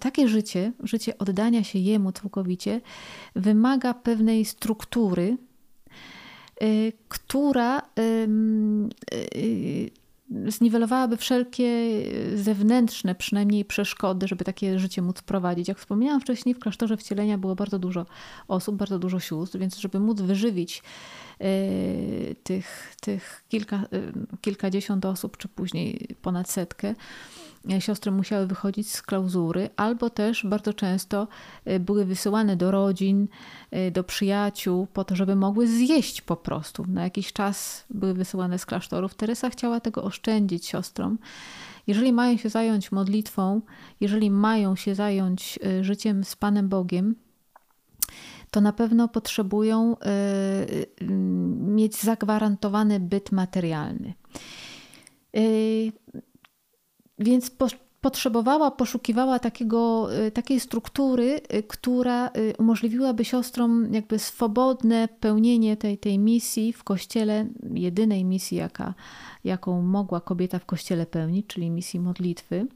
takie życie, życie oddania się Jemu całkowicie, wymaga pewnej struktury, która zniwelowałaby wszelkie zewnętrzne przynajmniej przeszkody, żeby takie życie móc prowadzić. Jak wspomniałam wcześniej, w klasztorze wcielenia było bardzo dużo osób, bardzo dużo sióstr, więc żeby móc wyżywić y, tych, tych kilka, y, kilkadziesiąt osób, czy później ponad setkę, siostry musiały wychodzić z klauzury, albo też bardzo często y, były wysyłane do rodzin, y, do przyjaciół, po to, żeby mogły zjeść po prostu. Na jakiś czas były wysyłane z klasztorów. Teresa chciała tego oszczędzić siostrom. Jeżeli mają się zająć modlitwą, jeżeli mają się zająć y, życiem z Panem Bogiem, to na pewno potrzebują mieć zagwarantowany byt materialny. Więc po, potrzebowała, poszukiwała takiego, y, takiej struktury, y, która y, umożliwiłaby siostrom jakby swobodne pełnienie tej, tej misji w kościele, jedynej misji, jaka, jaką mogła kobieta w kościele pełnić, czyli misji modlitwy.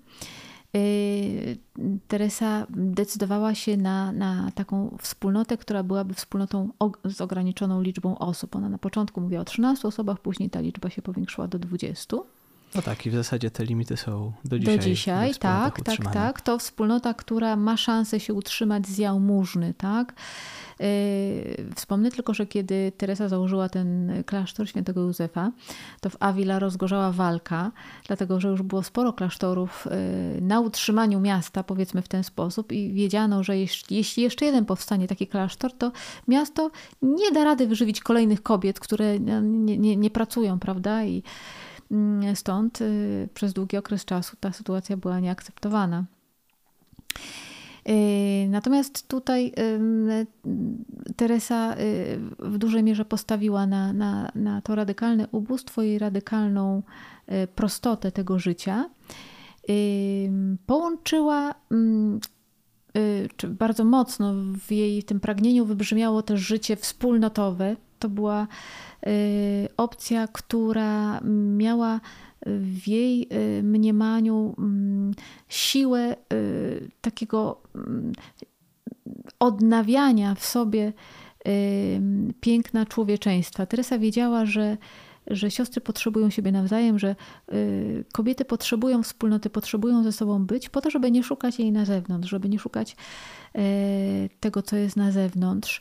Teresa decydowała się na, na taką wspólnotę, która byłaby wspólnotą z ograniczoną liczbą osób. Ona na początku mówiła o 13 osobach, później ta liczba się powiększyła do 20. No tak, i w zasadzie te limity są do dzisiaj. Do dzisiaj, tak, tak, tak. To wspólnota, która ma szansę się utrzymać z jałmużny, tak. Yy, wspomnę tylko, że kiedy Teresa założyła ten klasztor świętego Józefa, to w Avila rozgorzała walka, dlatego że już było sporo klasztorów yy, na utrzymaniu miasta, powiedzmy w ten sposób, i wiedziano, że jeśli, jeszcze jeden powstanie taki klasztor, to miasto nie da rady wyżywić kolejnych kobiet, które nie, nie, nie pracują, prawda? I stąd y, przez długi okres czasu ta sytuacja była nieakceptowana. Y, natomiast tutaj Teresa y, w dużej mierze postawiła na, na, na to radykalne ubóstwo i radykalną prostotę tego życia. Połączyła, mm, czy bardzo mocno w jej tym pragnieniu wybrzmiało też życie wspólnotowe. To była Y, opcja, która miała w jej y, mniemaniu mm, siłę y, takiego mm, odnawiania w sobie piękna człowieczeństwa. Teresa wiedziała, że, że siostry potrzebują siebie nawzajem, że kobiety potrzebują wspólnoty, potrzebują ze sobą być, po to, żeby nie szukać jej na zewnątrz, żeby nie szukać tego, co jest na zewnątrz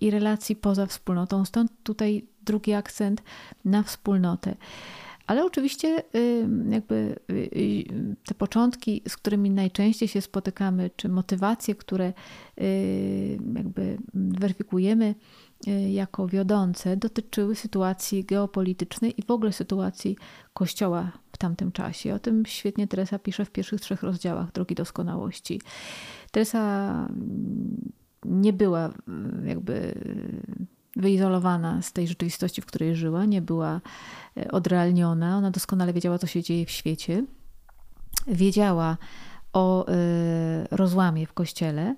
i relacji poza wspólnotą. Stąd tutaj drugi akcent na wspólnotę. Ale oczywiście jakby te początki, z którymi najczęściej się spotykamy, czy motywacje, które jakby weryfikujemy jako wiodące, dotyczyły sytuacji geopolitycznej i w ogóle sytuacji Kościoła w tamtym czasie. O tym świetnie Teresa pisze w pierwszych trzech rozdziałach Drogi Doskonałości. Teresa nie była jakby wyizolowana z tej rzeczywistości, w której żyła, nie była e, odrealniona. Ona doskonale wiedziała, co się dzieje w świecie. Wiedziała o e, rozłamie w kościele.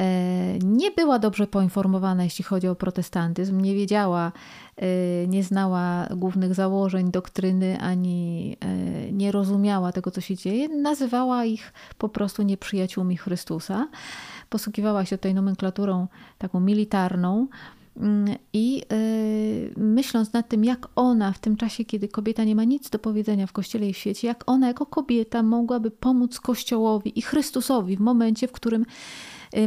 E, nie była dobrze poinformowana, jeśli chodzi o protestantyzm, nie wiedziała, nie znała głównych założeń doktryny, ani nie rozumiała tego, co się dzieje. Nazywała ich po prostu nieprzyjaciółmi Chrystusa. Posługiwała się tutaj nomenklaturą taką militarną, Mm, I myśląc nad tym, jak ona w tym czasie, kiedy kobieta nie ma nic do powiedzenia w kościele i w świecie, jak ona jako kobieta mogłaby pomóc Kościołowi i Chrystusowi w momencie, w którym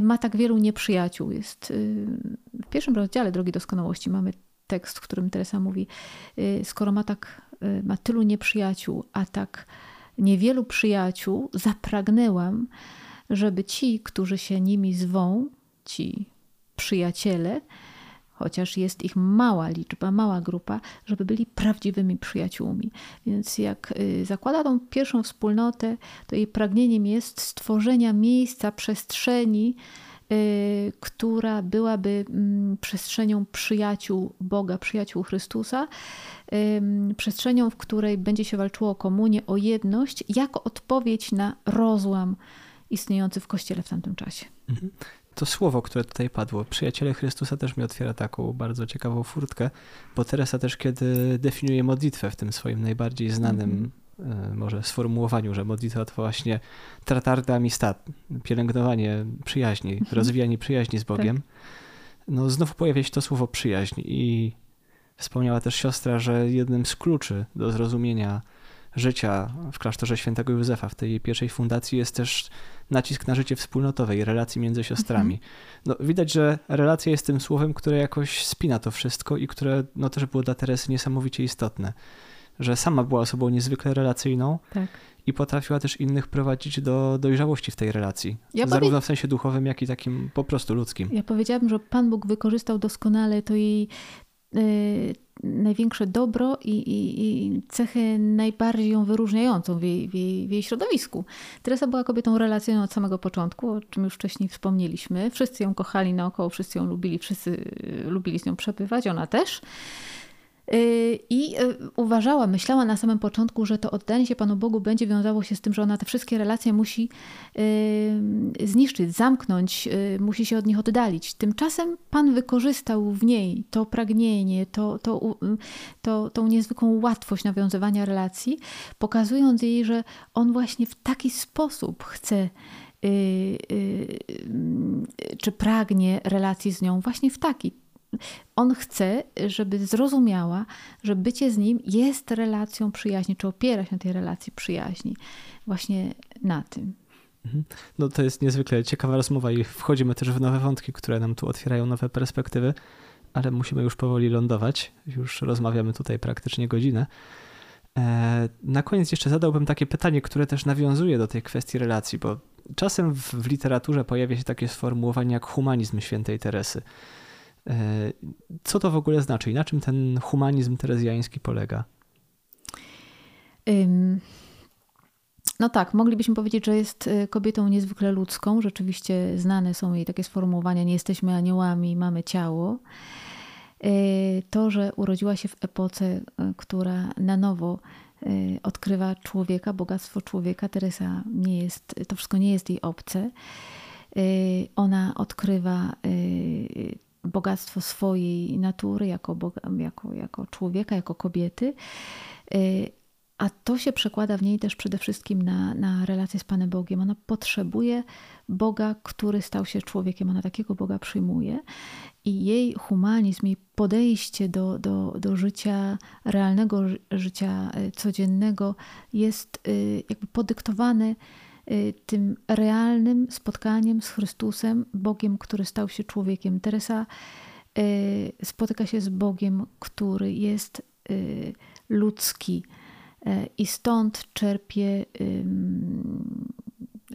ma tak wielu nieprzyjaciół. Jest y, w pierwszym rozdziale Drogi Doskonałości mamy tekst, w którym Teresa mówi: Skoro ma tak, ma tylu nieprzyjaciół, a tak niewielu przyjaciół, zapragnęłam, żeby ci, którzy się nimi zwą, ci przyjaciele, chociaż jest ich mała liczba, mała grupa, żeby byli prawdziwymi przyjaciółmi. Więc jak y, zakłada tą pierwszą wspólnotę, to jej pragnieniem jest stworzenia miejsca, przestrzeni, y, która byłaby mm, przestrzenią przyjaciół Boga, przyjaciół Chrystusa, przestrzenią, w której będzie się walczyło o komunię, o jedność, jako odpowiedź na rozłam istniejący w Kościele w tamtym czasie. Mhm to słowo, które tutaj padło, przyjaciele Chrystusa też mi otwiera taką bardzo ciekawą furtkę, bo Teresa też kiedy definiuje modlitwę w tym swoim najbardziej znanym mm. może sformułowaniu, że modlitwa to właśnie tratarda amistad, pielęgnowanie przyjaźni, mm. rozwijanie przyjaźni z Bogiem. Tak. No znowu pojawia się to słowo przyjaźń i wspomniała też siostra, że jednym z kluczy do zrozumienia życia w klasztorze świętego Józefa, w tej pierwszej fundacji jest też nacisk na życie wspólnotowe i relacji między siostrami. Mhm. No, widać, że relacja jest tym słowem, które jakoś spina to wszystko i które no, też było dla Teresy niesamowicie istotne. Że sama była osobą niezwykle relacyjną tak. i potrafiła też innych prowadzić do dojrzałości w tej relacji. Ja zarówno powie... w sensie duchowym, jak i takim po prostu ludzkim. Ja powiedziałabym, że Pan Bóg wykorzystał doskonale to jej y, największe dobro i, i, i cechę najbardziej ją wyróżniającą w jej, w, jej, w jej, środowisku. Teresa była kobietą relacyjną od samego początku, o czym już wcześniej wspomnieliśmy. Wszyscy ją kochali naokoło, wszyscy ją lubili, wszyscy lubili z nią przebywać, ona też. Y, I y, uważała, myślała na samym początku, że to oddanie się Panu Bogu będzie wiązało się z tym, że ona te wszystkie relacje musi y, zniszczyć, zamknąć, musi się od nich oddalić. Tymczasem Pan wykorzystał w niej to pragnienie, to, to, to, tą niezwykłą łatwość nawiązywania relacji, pokazując jej, że On właśnie w taki sposób chce czy pragnie relacji z nią, właśnie w taki on chce, żeby zrozumiała, że bycie z nim jest relacją przyjaźni, czy opiera się na tej relacji przyjaźni. Właśnie na tym. Mhm. No to jest niezwykle ciekawa rozmowa i wchodzimy też w nowe wątki, które nam tu otwierają nowe perspektywy, ale musimy już powoli lądować. Już rozmawiamy tutaj praktycznie godzinę. E, na koniec jeszcze zadałbym takie pytanie, które też nawiązuje do tej kwestii relacji, bo czasem w literaturze pojawia się takie sformułowanie jak humanizm świętej Teresy. E, co to w ogóle znaczy i na czym ten humanizm terezjański polega? No tak, moglibyśmy powiedzieć, że jest y, kobietą niezwykle ludzką. Rzeczywiście znane są jej takie sformułowania: nie jesteśmy aniołami, mamy ciało. Y, to, że urodziła się w epoce, y, która na nowo odkrywa człowieka, bogactwo człowieka, Teresa nie jest, to wszystko nie jest jej obce. Ona odkrywa bogactwo swojej natury jako, jako, jako człowieka, jako kobiety. Y, a to się przekłada w niej też przede wszystkim na, na z Panem Bogiem. Ona potrzebuje Boga, który stał się człowiekiem. Ona takiego Boga przyjmuje. I jej humanizm, jej podejście do, do, do życia, realnego życia y, codziennego jest y, jakby podyktowane tym realnym spotkaniem z Chrystusem, Bogiem, który stał się człowiekiem. Teresa y, spotyka się z Bogiem, który jest y, ludzki i stąd czerpie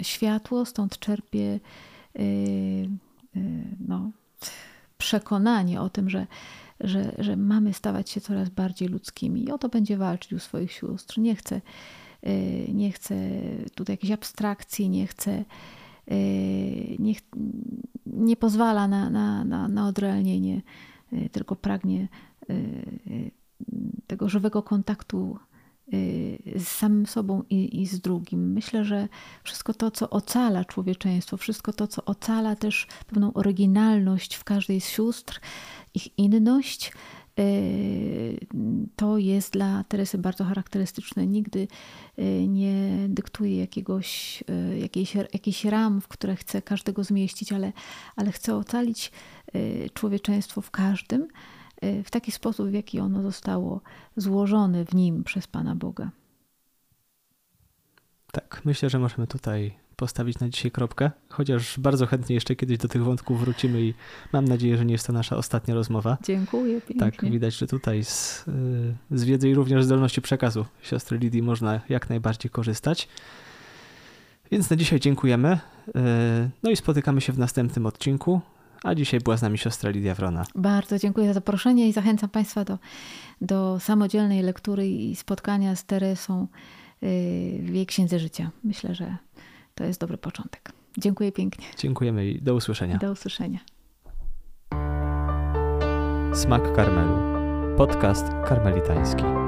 światło, stąd czerpie no, przekonanie o tym, że, że, że mamy stawać się coraz bardziej ludzkimi. I o to będzie walczyć u swoich sióstr. Nie chce Y, nie chcę tutaj jakiejś abstrakcji, nie chcę, y, nie, nie pozwala na, na, na, na odrealnienie, y, tylko pragnie tego żywego kontaktu z samym sobą i, i, z drugim. Myślę, że wszystko to, co ocala człowieczeństwo, wszystko to, co ocala też pewną oryginalność w każdej z sióstr, ich inność, Y, to jest dla Teresy bardzo charakterystyczne. Nigdy y, nie dyktuje jakiegoś, y, jakiejś, jakichś ram, w które chce każdego zmieścić, ale, ale chce ocalić człowieczeństwo w każdym w taki sposób, w jaki ono zostało złożone w nim przez Pana Boga. Tak, myślę, że możemy tutaj postawić na dzisiaj kropkę, chociaż bardzo chętnie jeszcze kiedyś do tych wątków wrócimy i mam nadzieję, że nie jest to nasza ostatnia rozmowa. Dziękuję pięknie. Tak, widać, że tutaj z, y, z wiedzy i również zdolności przekazu siostry Lidii można jak najbardziej korzystać. Więc na dzisiaj dziękujemy. Y, no i spotykamy się w następnym odcinku. A dzisiaj była z nami siostra Lidia Wrona. Bardzo dziękuję za zaproszenie i zachęcam Państwa do, do samodzielnej lektury i spotkania z Teresą y, w jej księdze życia. Myślę, że to jest dobry początek. Dziękuję pięknie. Dziękujemy i do usłyszenia. Do usłyszenia. Smak Karmelu. Podcast karmelitański.